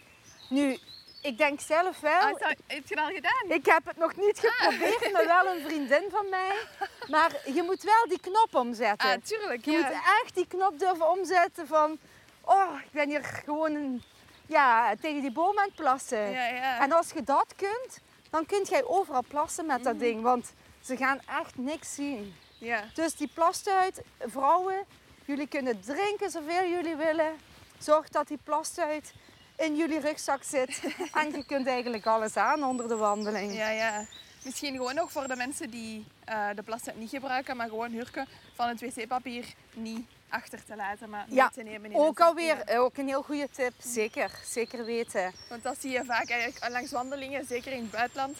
Nu, ik denk zelf wel... Ah, heb je dat al gedaan? Ik heb het nog niet geprobeerd, maar wel een vriendin van mij. Maar je moet wel die knop omzetten. Ah, tuurlijk. je ja. moet echt die knop durven omzetten van... Oh, ik ben hier gewoon een, ja, tegen die boom aan het plassen. Ja, ja. En als je dat kunt, dan kun jij overal plassen met dat ding. Want ze gaan echt niks zien. ja. Dus die plastuit, vrouwen, jullie kunnen drinken zoveel jullie willen. Zorg dat die plastuit in jullie rugzak zit. *laughs* En je kunt eigenlijk alles aan onder de wandeling. Ja, ja. Misschien gewoon nog voor de mensen die eh, de plastic niet gebruiken, maar gewoon hurken van het wc-papier niet achter te laten, maar mee Ja, te nemen in Ook alweer ook een heel goede tip. Zeker, zeker weten. Want dat zie je vaak eigenlijk langs wandelingen, zeker in het buitenland.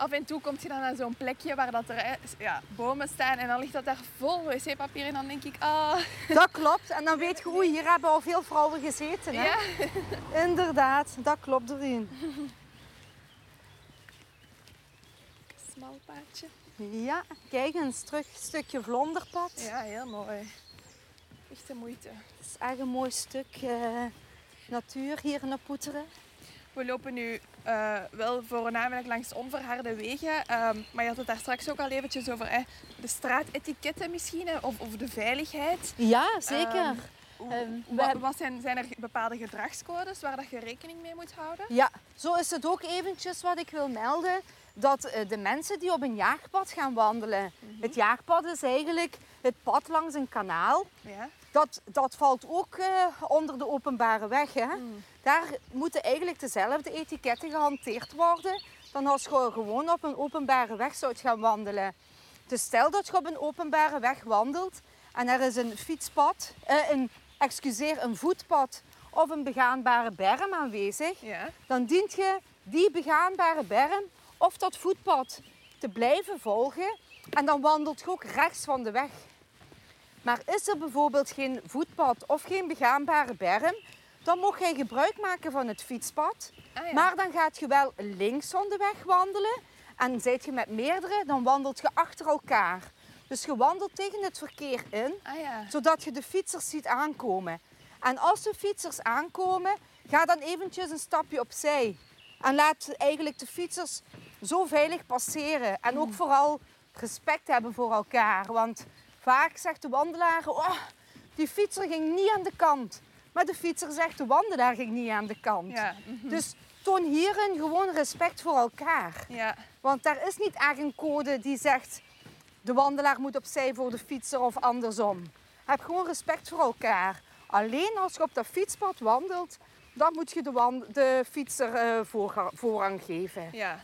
Af en toe kom je dan naar zo'n plekje waar dat er eh, ja, bomen staan en dan ligt dat daar vol wc-papier en dan denk ik, ah, *laughs* Dat klopt. En dan weet je, oei, hier hebben al veel vrouwen gezeten. Hè? ja. *laughs* Inderdaad, dat klopt erin. Smal paadje. Ja, kijk eens, terug een stukje vlonderpad. Ja, heel mooi. Echt de moeite. Het is echt een mooi stuk eh, natuur hier in de Poeteren. We lopen nu eh, wel voornamelijk langs onverharde wegen. ehm, maar je had het daar straks ook al eventjes over eh, de straatetiketten misschien, hè, of, of de veiligheid. Ja, zeker. Ehm, Ehm, wat zijn, zijn er bepaalde gedragscodes waar dat je rekening mee moet houden? Ja, zo is het ook eventjes wat ik wil melden. Dat eh, de mensen die op een jaagpad gaan wandelen. Het jaagpad is eigenlijk het pad langs een kanaal. Ja. Dat, dat valt ook eh, onder de openbare weg. Hè? Daar moeten eigenlijk dezelfde etiketten gehanteerd worden dan als je gewoon op een openbare weg zou gaan wandelen. Dus stel dat je op een openbare weg wandelt en er is een fietspad, eh, een, excuseer, een voetpad of een begaanbare berm aanwezig, Ja. dan dient je die begaanbare berm of dat voetpad te blijven volgen en dan wandelt je ook rechts van de weg. Maar is er bijvoorbeeld geen voetpad of geen begaanbare berm, dan mag jij gebruik maken van het fietspad. Ah, ja. Maar dan gaat je wel links van de weg wandelen. En zijt je met meerdere, dan wandelt je achter elkaar. Dus je wandelt tegen het verkeer in, Ah ja. zodat je de fietsers ziet aankomen. En als de fietsers aankomen, ga dan eventjes een stapje opzij. En laat eigenlijk de fietsers zo veilig passeren. En ook vooral respect hebben voor elkaar. Want vaak zegt de wandelaar, oh, die fietser ging niet aan de kant. Maar de fietser zegt, de wandelaar ging niet aan de kant. Ja. mhm. Dus toon hierin gewoon respect voor elkaar. ja. Want daar is niet echt een code die zegt de wandelaar moet opzij voor de fietser of andersom. Heb gewoon respect voor elkaar. Alleen als je op dat fietspad wandelt, dan moet je de, de fietser eh, voorrang geven. ja.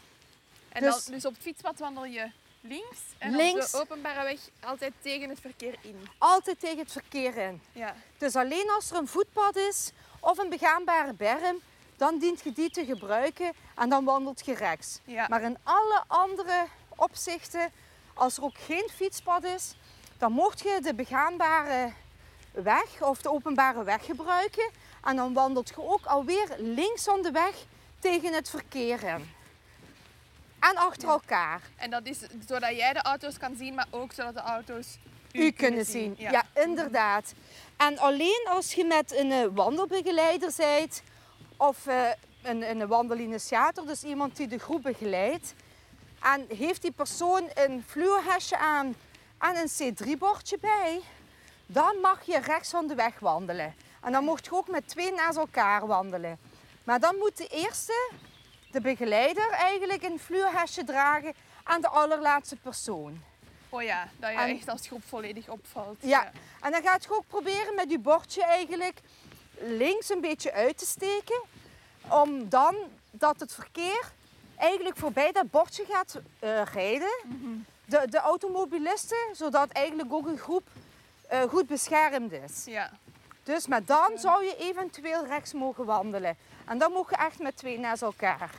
En Dus- dan, dus op het fietspad wandel je links en Links. op de openbare weg altijd tegen het verkeer in. Altijd tegen het verkeer in. Ja. Dus alleen als er een voetpad is of een begaanbare berm, dan dient je die te gebruiken en dan wandelt je rechts. Ja. Maar in alle andere opzichten, als er ook geen fietspad is, dan mocht je de begaanbare weg of de openbare weg gebruiken. En dan wandelt je ook alweer links van de weg tegen het verkeer in. En achter elkaar. En dat is zodat jij de auto's kan zien, maar ook zodat de auto's u, kunnen zien. Ja. inderdaad. En alleen als je met een eh, wandelbegeleider bent of uh, een, een wandelinitiator, dus iemand die de groep begeleidt, en heeft die persoon een fluohesje aan en een C3-bordje bij, dan mag je rechts van de weg wandelen. En dan mocht je ook met twee naast elkaar wandelen. Maar dan moet de eerste, de begeleider, eigenlijk een fluohesje dragen aan de allerlaatste persoon. Oh ja, dat je echt als groep volledig opvalt. Ja. en dan gaat je ook proberen met je bordje eigenlijk links een beetje uit te steken. Om dan dat het verkeer eigenlijk voorbij dat bordje gaat uh, rijden. Mhm. de, de automobilisten, zodat eigenlijk ook een groep uh, goed beschermd is. Ja. Dus, maar dan zou je eventueel rechts mogen wandelen. En dan mogen je echt met twee naast elkaar.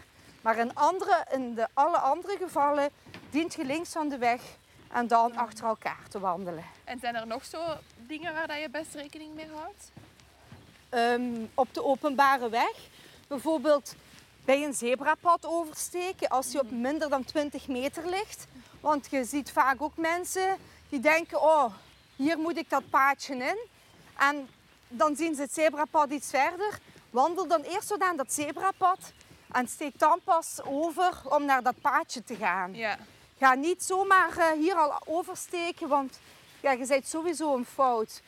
Maar in, andere, in de, alle andere gevallen dient je links van de weg en dan achter elkaar te wandelen. En zijn er nog zo dingen waar je best rekening mee houdt? Ehm, op de openbare weg. Bijvoorbeeld bij een zebrapad oversteken als je op mhm. minder dan 20 meter ligt. Want je ziet vaak ook mensen die denken, oh, hier moet ik dat paadje in. En dan zien ze het zebrapad iets verder. Wandel dan eerst zo aan dat zebrapad en steek dan pas over om naar dat paadje te gaan. Ja. Ga niet zomaar uh, hier al oversteken, want ja, je bent sowieso een fout.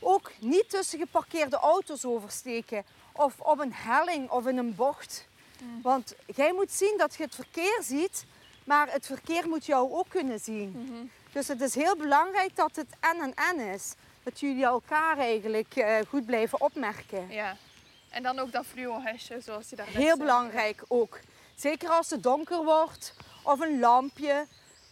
Ook niet tussen geparkeerde auto's oversteken of op een helling of in een bocht. Mm. Want jij moet zien dat je het verkeer ziet, maar het verkeer moet jou ook kunnen zien. Mhm. Dus het is heel belangrijk dat het en en en is. Dat jullie elkaar eigenlijk uh, goed blijven opmerken. Ja. En dan ook dat fluo-hesje, zoals je daar Heel belangrijk ook. Zeker als het donker wordt of een lampje.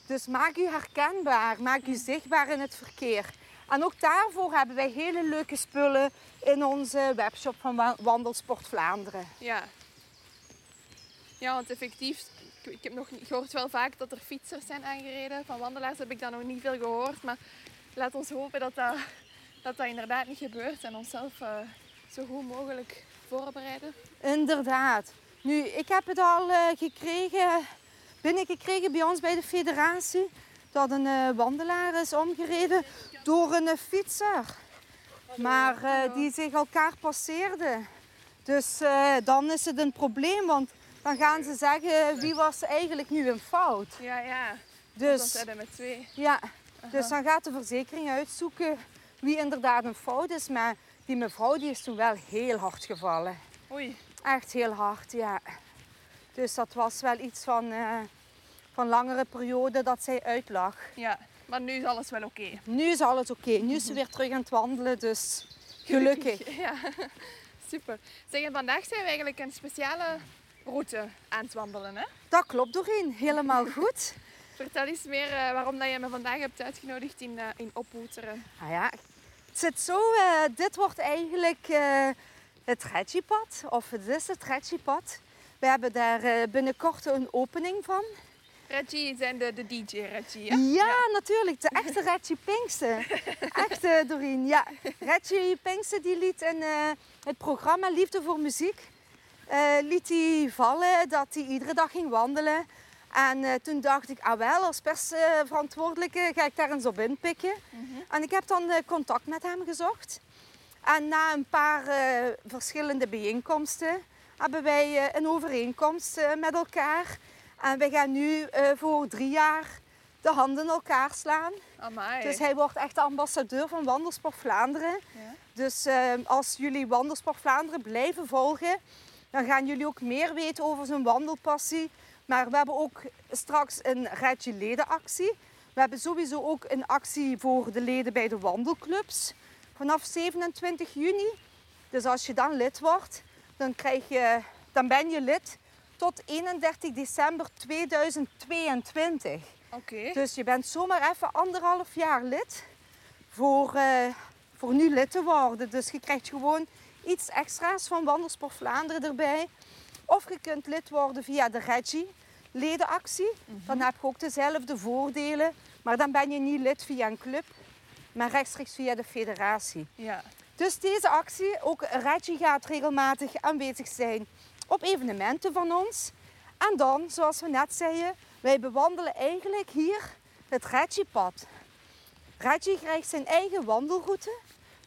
Dus maak u herkenbaar, maak u zichtbaar in het verkeer. En ook daarvoor hebben wij hele leuke spullen in onze webshop van Wandelsport Vlaanderen. Ja. Ja, want effectief, ik heb nog niet gehoord wel vaak dat er fietsers zijn aangereden. Van wandelaars heb ik dat nog niet veel gehoord. Maar laat ons hopen dat dat, dat, dat inderdaad niet gebeurt en onszelf uh, zo goed mogelijk voorbereiden. Inderdaad. Nu, ik heb het al uh, gekregen, binnengekregen bij ons bij de federatie. Dat een uh, wandelaar is omgereden door een fietser. Maar die zich elkaar passeerde. Dus dan is het een probleem, want dan gaan ze zeggen wie was eigenlijk nu een fout. Ja, ja. Dus, dan zijn met twee. Ja, dus dan gaat de verzekering uitzoeken wie inderdaad een fout is. Maar die mevrouw die is toen wel heel hard gevallen. Oei. Echt heel hard, ja. Dus dat was wel iets van, uh, van langere periode dat zij uitlag. Ja, maar nu is alles wel oké. Nu is alles oké. Nu is ze weer terug aan het wandelen, dus gelukkig. Ja, *laughs* super. Zeg, vandaag zijn we eigenlijk een speciale route aan het wandelen, hè? Dat klopt, Doreen. Helemaal goed. Vertel eens meer uh, waarom dat je me vandaag hebt uitgenodigd in, uh, in Opwoeteren. Ah ja, het zit zo. Uh, dit wordt eigenlijk het Reggipad. Of het is het Reggipad. We hebben daar binnenkort een opening van. Reggie zijn de, de DJ Reggie, ja? ja? natuurlijk. De echte Reggie Pinksten. *laughs* echte Doreen, ja. Reggie Pinksten die liet in het programma Liefde voor Muziek... liet hij vallen dat hij iedere dag ging wandelen en uh, toen dacht ik, ah wel, als persverantwoordelijke ga ik daar eens op inpikken. Mm En ik heb dan uh, contact met hem gezocht. En na een paar uh, verschillende bijeenkomsten hebben wij een overeenkomst met elkaar. En we gaan nu voor drie jaar de handen elkaar slaan. Amai. Dus hij wordt echt de ambassadeur van Wandelsport Vlaanderen. Ja. Dus als jullie Wandelsport Vlaanderen blijven volgen, dan gaan jullie ook meer weten over zijn wandelpassie. Maar we hebben ook straks een Rijtje ledenactie. We hebben sowieso ook een actie voor de leden bij de wandelclubs. Vanaf 27 juni. Dus als je dan lid wordt, dan, krijg je, dan ben je lid tot 31 december 2022. Oké. Dus je bent zomaar even anderhalf jaar lid voor, uh, voor nu lid te worden. Dus je krijgt gewoon iets extra's van Wandelsport Vlaanderen erbij. Of je kunt lid worden via de Reggie ledenactie. Mhm. Dan heb je ook dezelfde voordelen. Maar dan ben je niet lid via een club, maar rechtstreeks via de federatie. Ja. Dus deze actie, ook Reggie gaat regelmatig aanwezig zijn op evenementen van ons. En dan, zoals we net zeiden, wij bewandelen eigenlijk hier het Reggie-pad. Reggie krijgt zijn eigen wandelroute.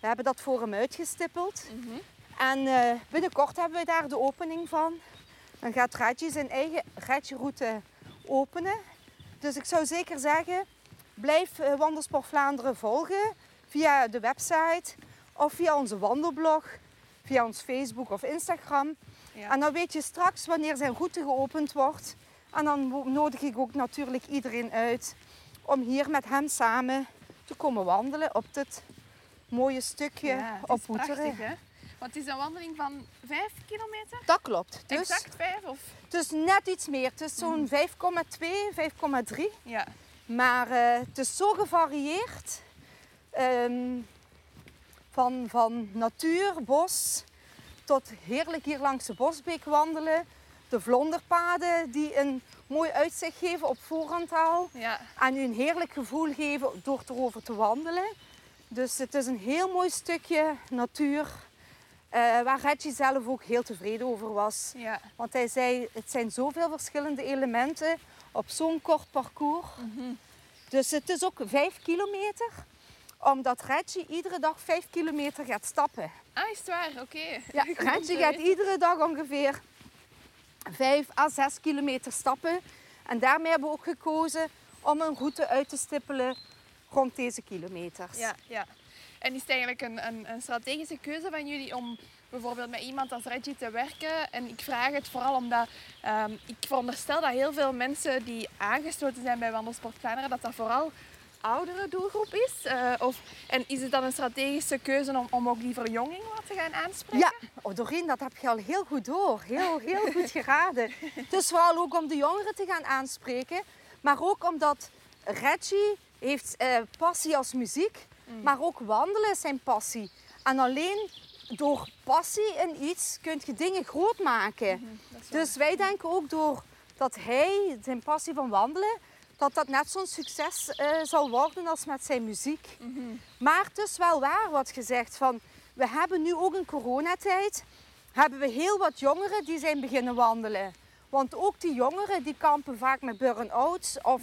We hebben dat voor hem uitgestippeld. En eh, binnenkort hebben we daar de opening van. Dan gaat Reggie zijn eigen Reggie-route openen. Dus ik zou zeker zeggen, blijf eh, Wandelsport Vlaanderen volgen via de website of via onze wandelblog, via ons Facebook of Instagram. Ja. En dan weet je straks wanneer zijn route geopend wordt. En dan nodig ik ook natuurlijk iedereen uit om hier met hem samen te komen wandelen op dit mooie stukje Ja, het op Hoeteren. prachtig, hè? Want het is een wandeling van 5 kilometer? Dat klopt. Dus, Exact 5 of? dus net iets meer. Het is zo'n 5,2, 5,3. Ja. Maar eh, het is zo gevarieerd. Ehm, van, van natuur, bos, tot heerlijk hier langs de Bosbeek wandelen. De vlonderpaden die een mooi uitzicht geven op Voorantaal. Ja. En u een heerlijk gevoel geven door erover te wandelen. Dus het is een heel mooi stukje natuur. Eh, waar Reggie zelf ook heel tevreden over was. Ja. Want hij zei, het zijn zoveel verschillende elementen op zo'n kort parcours. Dus het is ook vijf kilometer, omdat Reggie iedere dag vijf kilometer gaat stappen. Ah, is het waar? Oké. Ja, Goed om Reggie gaat iedere dag ongeveer vijf à zes kilometer stappen. En daarmee hebben we ook gekozen om een route uit te stippelen rond deze kilometers. Ja, ja. En is het eigenlijk een, een, een strategische keuze van jullie om bijvoorbeeld met iemand als Reggie te werken? En ik vraag het vooral omdat ehm, ik veronderstel dat heel veel mensen die aangesloten zijn bij Wandelsport Vlaanderen, dat dat vooral oudere doelgroep is. Eh, of, en is het dan een strategische keuze om, om ook die verjonging wat te gaan aanspreken? Ja, oh Doreen, dat heb je al heel goed door. Heel, heel goed geraden. *laughs* Dus vooral ook om de jongeren te gaan aanspreken. Maar ook omdat Reggie heeft eh, passie als muziek. Maar ook wandelen is zijn passie. En alleen door passie in iets kun je dingen groot maken. Waar. Dus wij denken ook door dat hij, zijn passie van wandelen, dat dat net zo'n succes eh, zal worden als met zijn muziek. Maar het is wel waar wat gezegd van, we hebben nu ook in coronatijd, hebben we heel wat jongeren die zijn beginnen wandelen. Want ook die jongeren die kampen vaak met burn-outs of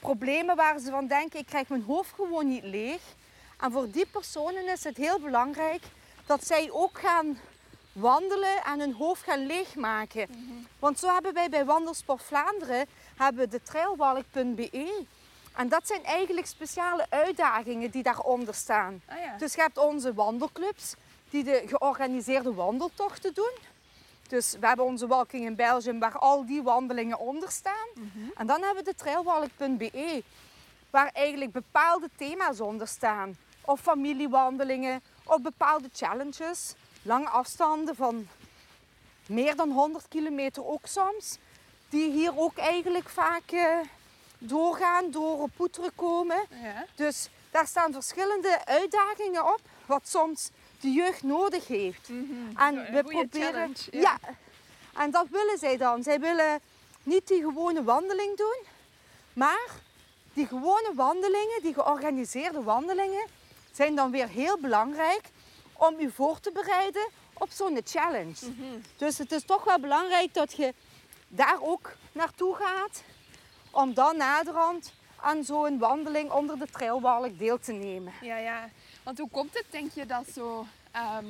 problemen waar ze van denken, ik krijg mijn hoofd gewoon niet leeg. En voor die personen is het heel belangrijk dat zij ook gaan wandelen en hun hoofd gaan leegmaken. Want zo hebben wij bij Wandelsport Vlaanderen hebben de trailwalk.be. En dat zijn eigenlijk speciale uitdagingen die daaronder staan. Ah ja. Dus je hebt onze wandelclubs die de georganiseerde wandeltochten doen. Dus we hebben onze Walking in Belgium waar al die wandelingen onder staan. En dan hebben we de trailwalk.be waar eigenlijk bepaalde thema's onder staan. Of familiewandelingen, of bepaalde challenges. Lange afstanden van meer dan 100 kilometer ook soms. Die hier ook eigenlijk vaak eh, doorgaan, door op Poeteren komen. ja. Dus daar staan verschillende uitdagingen op, wat soms de jeugd nodig heeft. En Een we proberen. ja. ja. en dat willen zij dan. Zij willen niet die gewone wandeling doen, maar die gewone wandelingen, die georganiseerde wandelingen, zijn dan weer heel belangrijk om u voor te bereiden op zo'n challenge. Dus het is toch wel belangrijk dat je daar ook naartoe gaat om dan naderhand aan zo'n wandeling onder de trailwalk deel te nemen. Ja, ja. Want hoe komt het, denk je, dat zo ehm,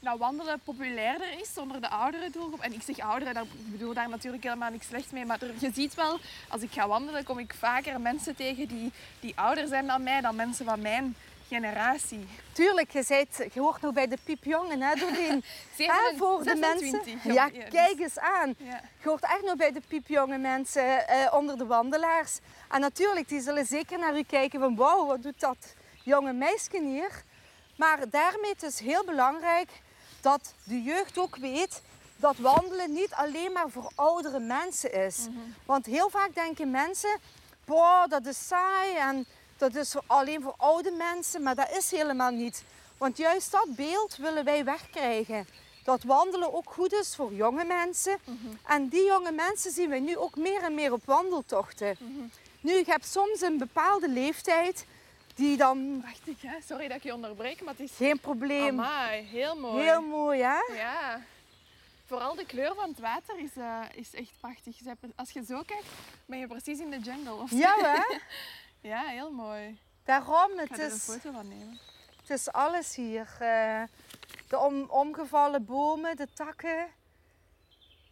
dat wandelen populairder is onder de oudere doelgroep? En ik zeg ouderen, daar, ik bedoel daar natuurlijk helemaal niks slechts mee. Maar er- je ziet wel, als ik ga wandelen, kom ik vaker mensen tegen die, die ouder zijn dan mij, dan mensen van mijn generatie. Tuurlijk, je, zijt, je hoort nog bij de piepjongen, hè, Doreen? *laughs* Voor de 26, mensen. Ja, ja, dus- kijk eens aan. Ja. Je hoort echt nog bij de piepjonge mensen eh, onder de wandelaars. En natuurlijk, die zullen zeker naar u kijken van wauw, wat doet dat jonge meisje hier? Maar daarmee het is heel belangrijk dat de jeugd ook weet dat wandelen niet alleen maar voor oudere mensen is. Want heel vaak denken mensen, boah, dat is saai en dat is alleen voor oude mensen. Maar dat is helemaal niet. Want juist dat beeld willen wij wegkrijgen. Dat wandelen ook goed is voor jonge mensen. En die jonge mensen zien we nu ook meer en meer op wandeltochten. Nu, je hebt soms een bepaalde leeftijd die dan Prachtig, hè? Sorry dat ik je onderbreek, maar het is... geen probleem. Amai, heel mooi. Heel mooi, hè? Ja. Vooral de kleur van het water is, eh, is echt prachtig. Als je zo kijkt, ben je precies in de jungle. Of Ja, hè? *laughs* Ja, heel mooi. Daarom, Ik ga het er een is, foto van nemen. het is alles hier. Eh, de om, omgevallen bomen, de takken,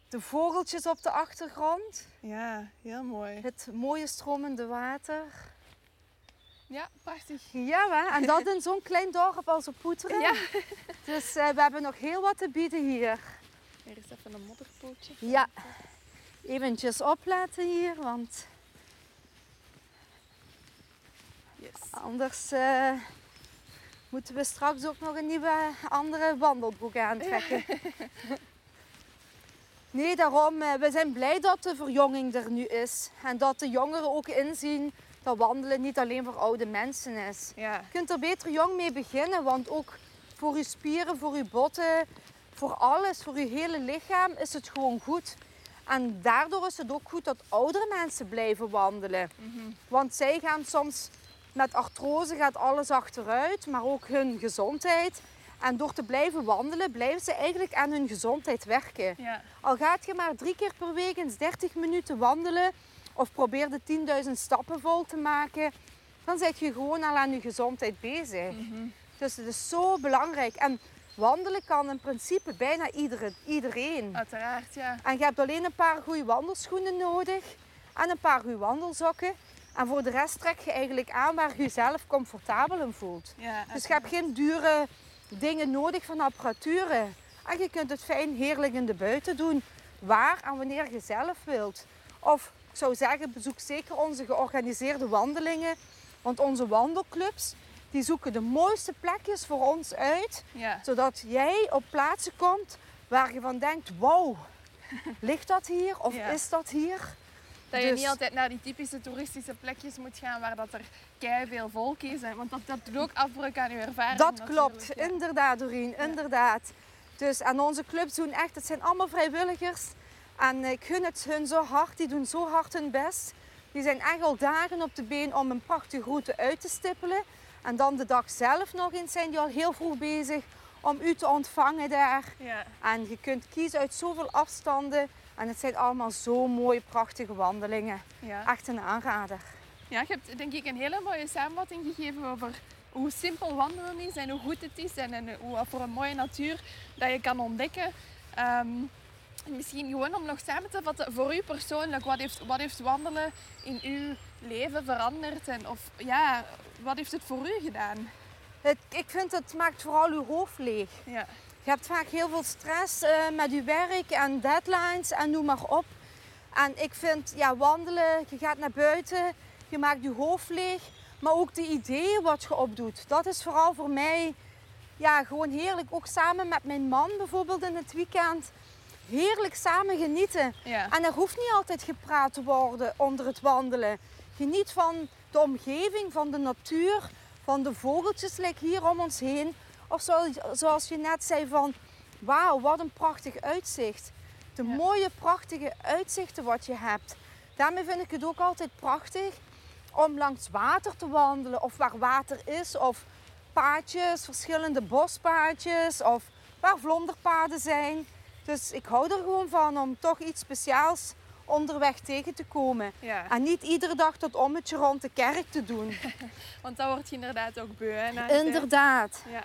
de vogeltjes op de achtergrond, Ja, heel mooi. het mooie stromende water. Ja, prachtig. Ja, hè? en dat in zo'n klein dorp als op Poeteren. Ja. Dus eh, we hebben nog heel wat te bieden hier. Hier is even een modderpootje. Ja, eventjes opletten hier, want Yes. anders eh, moeten we straks ook nog een nieuwe andere wandelbroek aantrekken. *laughs* Nee, daarom, eh, we zijn blij dat de verjonging er nu is. En dat de jongeren ook inzien dat wandelen niet alleen voor oude mensen is. Ja. Je kunt er beter jong mee beginnen, want ook voor je spieren, voor je botten, voor alles, voor je hele lichaam is het gewoon goed. En daardoor is het ook goed dat oudere mensen blijven wandelen. Want zij gaan soms met artrose gaat alles achteruit, maar ook hun gezondheid. En door te blijven wandelen, blijven ze eigenlijk aan hun gezondheid werken. Ja. Al gaat je maar drie keer per week eens 30 minuten wandelen of probeer de 10.000 stappen vol te maken, dan zit je gewoon al aan je gezondheid bezig. Dus het is zo belangrijk. En wandelen kan in principe bijna iedere, iedereen. Uiteraard, ja. En je hebt alleen een paar goede wandelschoenen nodig en een paar goede wandelzokken. En voor de rest trek je eigenlijk aan waar je jezelf comfortabel in voelt. ja Dus je hebt geen dure dingen nodig van apparaturen. En je kunt het fijn heerlijk in de buiten doen, waar en wanneer je zelf wilt. Of ik zou zeggen, bezoek zeker onze georganiseerde wandelingen. Want onze wandelclubs die zoeken de mooiste plekjes voor ons uit. Ja. Zodat jij op plaatsen komt waar je van denkt, wow, ligt dat hier of Ja. is dat hier? Dat je Dus- niet altijd naar die typische toeristische plekjes moet gaan waar dat er kei veel volk is. hè. Want dat, dat doet ook afbreuk aan je ervaring. Dat natuurlijk, klopt, ja. inderdaad Doreen, inderdaad. Dus en onze clubs doen echt, het zijn allemaal vrijwilligers. En ik gun het hun zo hard, die doen zo hard hun best. Die zijn echt al dagen op de been om een prachtige route uit te stippelen. En dan de dag zelf nog eens zijn die al heel vroeg bezig om u te ontvangen daar. Ja. En je kunt kiezen uit zoveel afstanden. En het zijn allemaal zo mooie, prachtige wandelingen. Ja. Echt een aanrader. ja, je hebt denk ik een hele mooie samenvatting gegeven over hoe simpel wandelen is en hoe goed het is en, en hoe, wat voor een mooie natuur dat je kan ontdekken. Ehm, misschien gewoon om nog samen te vatten, voor u persoonlijk, wat heeft, wat heeft wandelen in uw leven veranderd? En of ja, wat heeft het voor u gedaan? Het, ik vind het maakt vooral uw hoofd leeg. Ja. Je hebt vaak heel veel stress eh, met je werk en deadlines en noem maar op. En ik vind, ja, wandelen, je gaat naar buiten, je maakt je hoofd leeg. Maar ook de ideeën wat je opdoet, dat is vooral voor mij ja, gewoon heerlijk. Ook samen met mijn man bijvoorbeeld in het weekend. Heerlijk samen genieten. Ja. En er hoeft niet altijd gepraat te worden onder het wandelen. Geniet van de omgeving, van de natuur, van de vogeltjes like hier om ons heen. Of zoals, zoals je net zei van, wauw, wat een prachtig uitzicht. De Ja. mooie, prachtige uitzichten wat je hebt. Daarmee vind ik het ook altijd prachtig om langs water te wandelen. Of waar water is, of paadjes, verschillende bospaadjes. Of waar vlonderpaden zijn. Dus ik hou er gewoon van om toch iets speciaals onderweg tegen te komen. ja. En niet iedere dag dat ommetje rond de kerk te doen. *laughs* Want dan word je inderdaad ook beu. Hè. Inderdaad, Ja.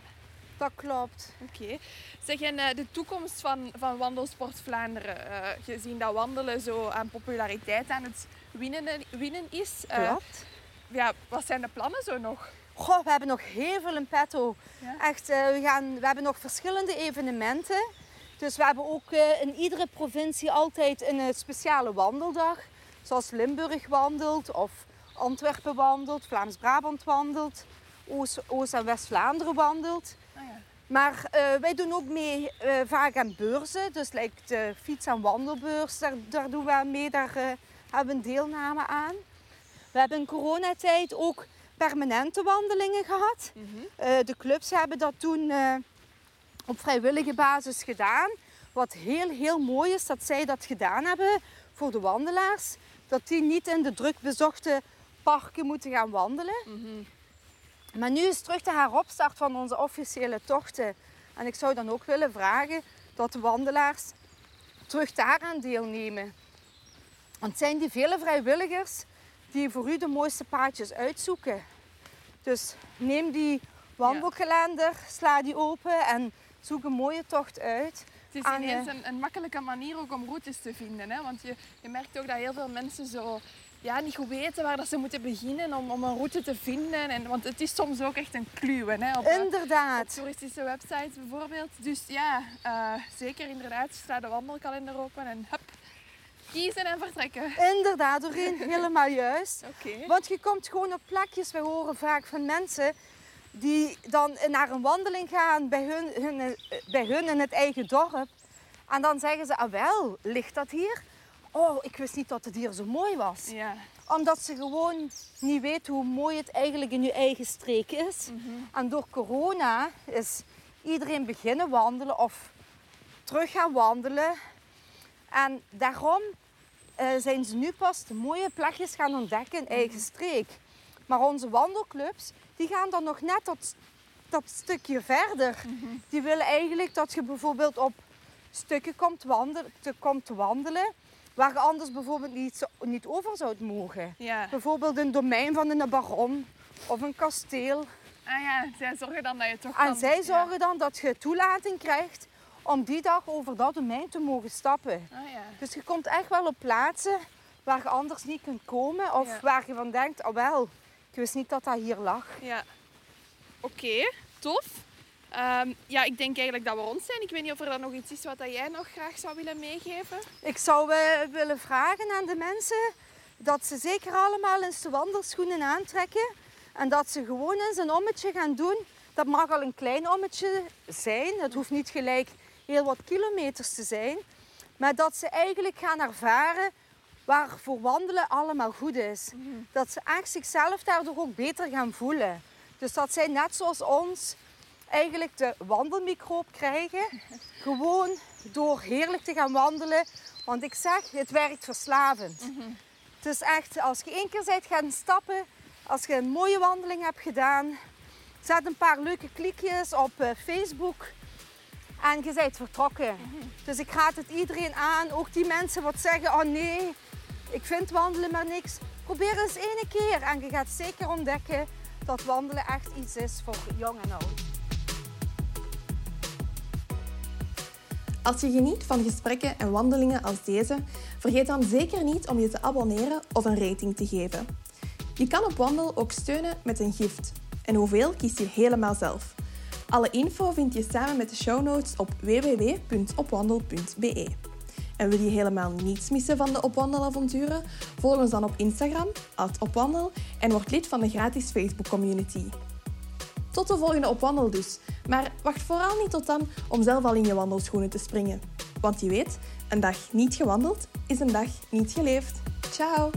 dat klopt. Oké. Zeg, en eh, de toekomst van, van Wandelsport Vlaanderen, eh, gezien dat wandelen zo aan populariteit aan het winnen, winnen is, Klopt. ja, wat zijn de plannen zo nog? Goh, we hebben nog heel veel in petto. Ja? Echt, we, gaan, we hebben nog verschillende evenementen. Dus we hebben ook eh, in iedere provincie altijd een eh, speciale wandeldag. Zoals Limburg wandelt of Antwerpen wandelt, Vlaams-Brabant wandelt, Oost- Oost- en West-Vlaanderen wandelt. Ah, ja. Maar eh, wij doen ook mee vaak aan beurzen. Dus like de fiets- en wandelbeurs, daar, daar doen we aan mee. Daar hebben we een deelname aan. We hebben in coronatijd ook permanente wandelingen gehad. Mhm. De clubs hebben dat toen op vrijwillige basis gedaan. Wat heel, heel mooi is dat zij dat gedaan hebben voor de wandelaars. Dat die niet in de druk bezochte parken moeten gaan wandelen. Mhm. Maar nu is terug de heropstart van onze officiële tochten. En ik zou dan ook willen vragen dat de wandelaars terug daaraan deelnemen. Want het zijn die vele vrijwilligers die voor u de mooiste paadjes uitzoeken. Dus neem die wandelkalender, sla die open en zoek een mooie tocht uit. Het is ineens een, een makkelijke manier ook om routes te vinden. Hè? Want je, je merkt ook dat heel veel mensen zo ja, niet goed weten waar dat ze moeten beginnen om, om een route te vinden. En, want het is soms ook echt een kluwen hè, op, eh, op Inderdaad. toeristische websites bijvoorbeeld. Dus ja, eh, zeker inderdaad, sla de wandelkalender open en hup, kiezen en vertrekken. Inderdaad, Doreen, *laughs* helemaal juist. Oké. Want je komt gewoon op plekjes, we horen vaak van mensen die dan naar een wandeling gaan bij hun, hun, eh, bij hun in het eigen dorp. En dan zeggen ze, ah wel, ligt dat hier? Oh, ik wist niet dat het hier zo mooi was. Ja. Omdat ze gewoon niet weten hoe mooi het eigenlijk in je eigen streek is. En door corona is iedereen beginnen wandelen of terug gaan wandelen. En daarom eh, zijn ze nu pas de mooie plekjes gaan ontdekken in eigen streek. Maar onze wandelclubs, die gaan dan nog net dat, dat stukje verder. Die willen eigenlijk dat je bijvoorbeeld op stukken komt wandelen, te, komt wandelen waar je anders bijvoorbeeld niet, niet over zou mogen. Ja. Bijvoorbeeld een domein van een baron of een kasteel. Ah ja, zij zorgen dan dat je toch En kan- zij ja. zorgen dan dat je toelating krijgt om die dag over dat domein te mogen stappen. Ah ja. Dus je komt echt wel op plaatsen waar je anders niet kunt komen. Of waar je van denkt, oh wel, ik wist niet dat dat hier lag. Ja. Oké, tof. Ehm, ja, ik denk eigenlijk dat we rond zijn. Ik weet niet of er dan nog iets is wat jij nog graag zou willen meegeven. Ik zou eh, willen vragen aan de mensen dat ze zeker allemaal eens de wandelschoenen aantrekken. En dat ze gewoon eens een ommetje gaan doen. Dat mag al een klein ommetje zijn. Het hoeft niet gelijk heel wat kilometers te zijn. Maar dat ze eigenlijk gaan ervaren waar voor wandelen allemaal goed is. Dat ze echt zichzelf daardoor ook beter gaan voelen. Dus dat zij net zoals ons eigenlijk de wandelmicroop krijgen. *laughs* Gewoon door heerlijk te gaan wandelen. Want ik zeg, het werkt verslavend. Het is echt, als je één keer bent gaan stappen, als je een mooie wandeling hebt gedaan, zet een paar leuke klikjes op eh, Facebook en je bent vertrokken. Dus ik raad het iedereen aan, ook die mensen wat zeggen, oh nee, ik vind wandelen maar niks. Probeer eens één keer en je gaat zeker ontdekken dat wandelen echt iets is voor jong en oud. Als je geniet van gesprekken en wandelingen als deze, vergeet dan zeker niet om je te abonneren of een rating te geven. Je kan op Wandel ook steunen met een gift. En hoeveel kies je helemaal zelf. Alle info vind je samen met de show notes op www.opwandel.be. En wil je helemaal niets missen van de Opwandelavonturen? Volg ons dan op Instagram, opwandel, en word lid van de gratis Facebook community. Tot de volgende op wandel dus. Maar wacht vooral niet tot dan om zelf al in je wandelschoenen te springen. Want je weet, een dag niet gewandeld is een dag niet geleefd. Ciao!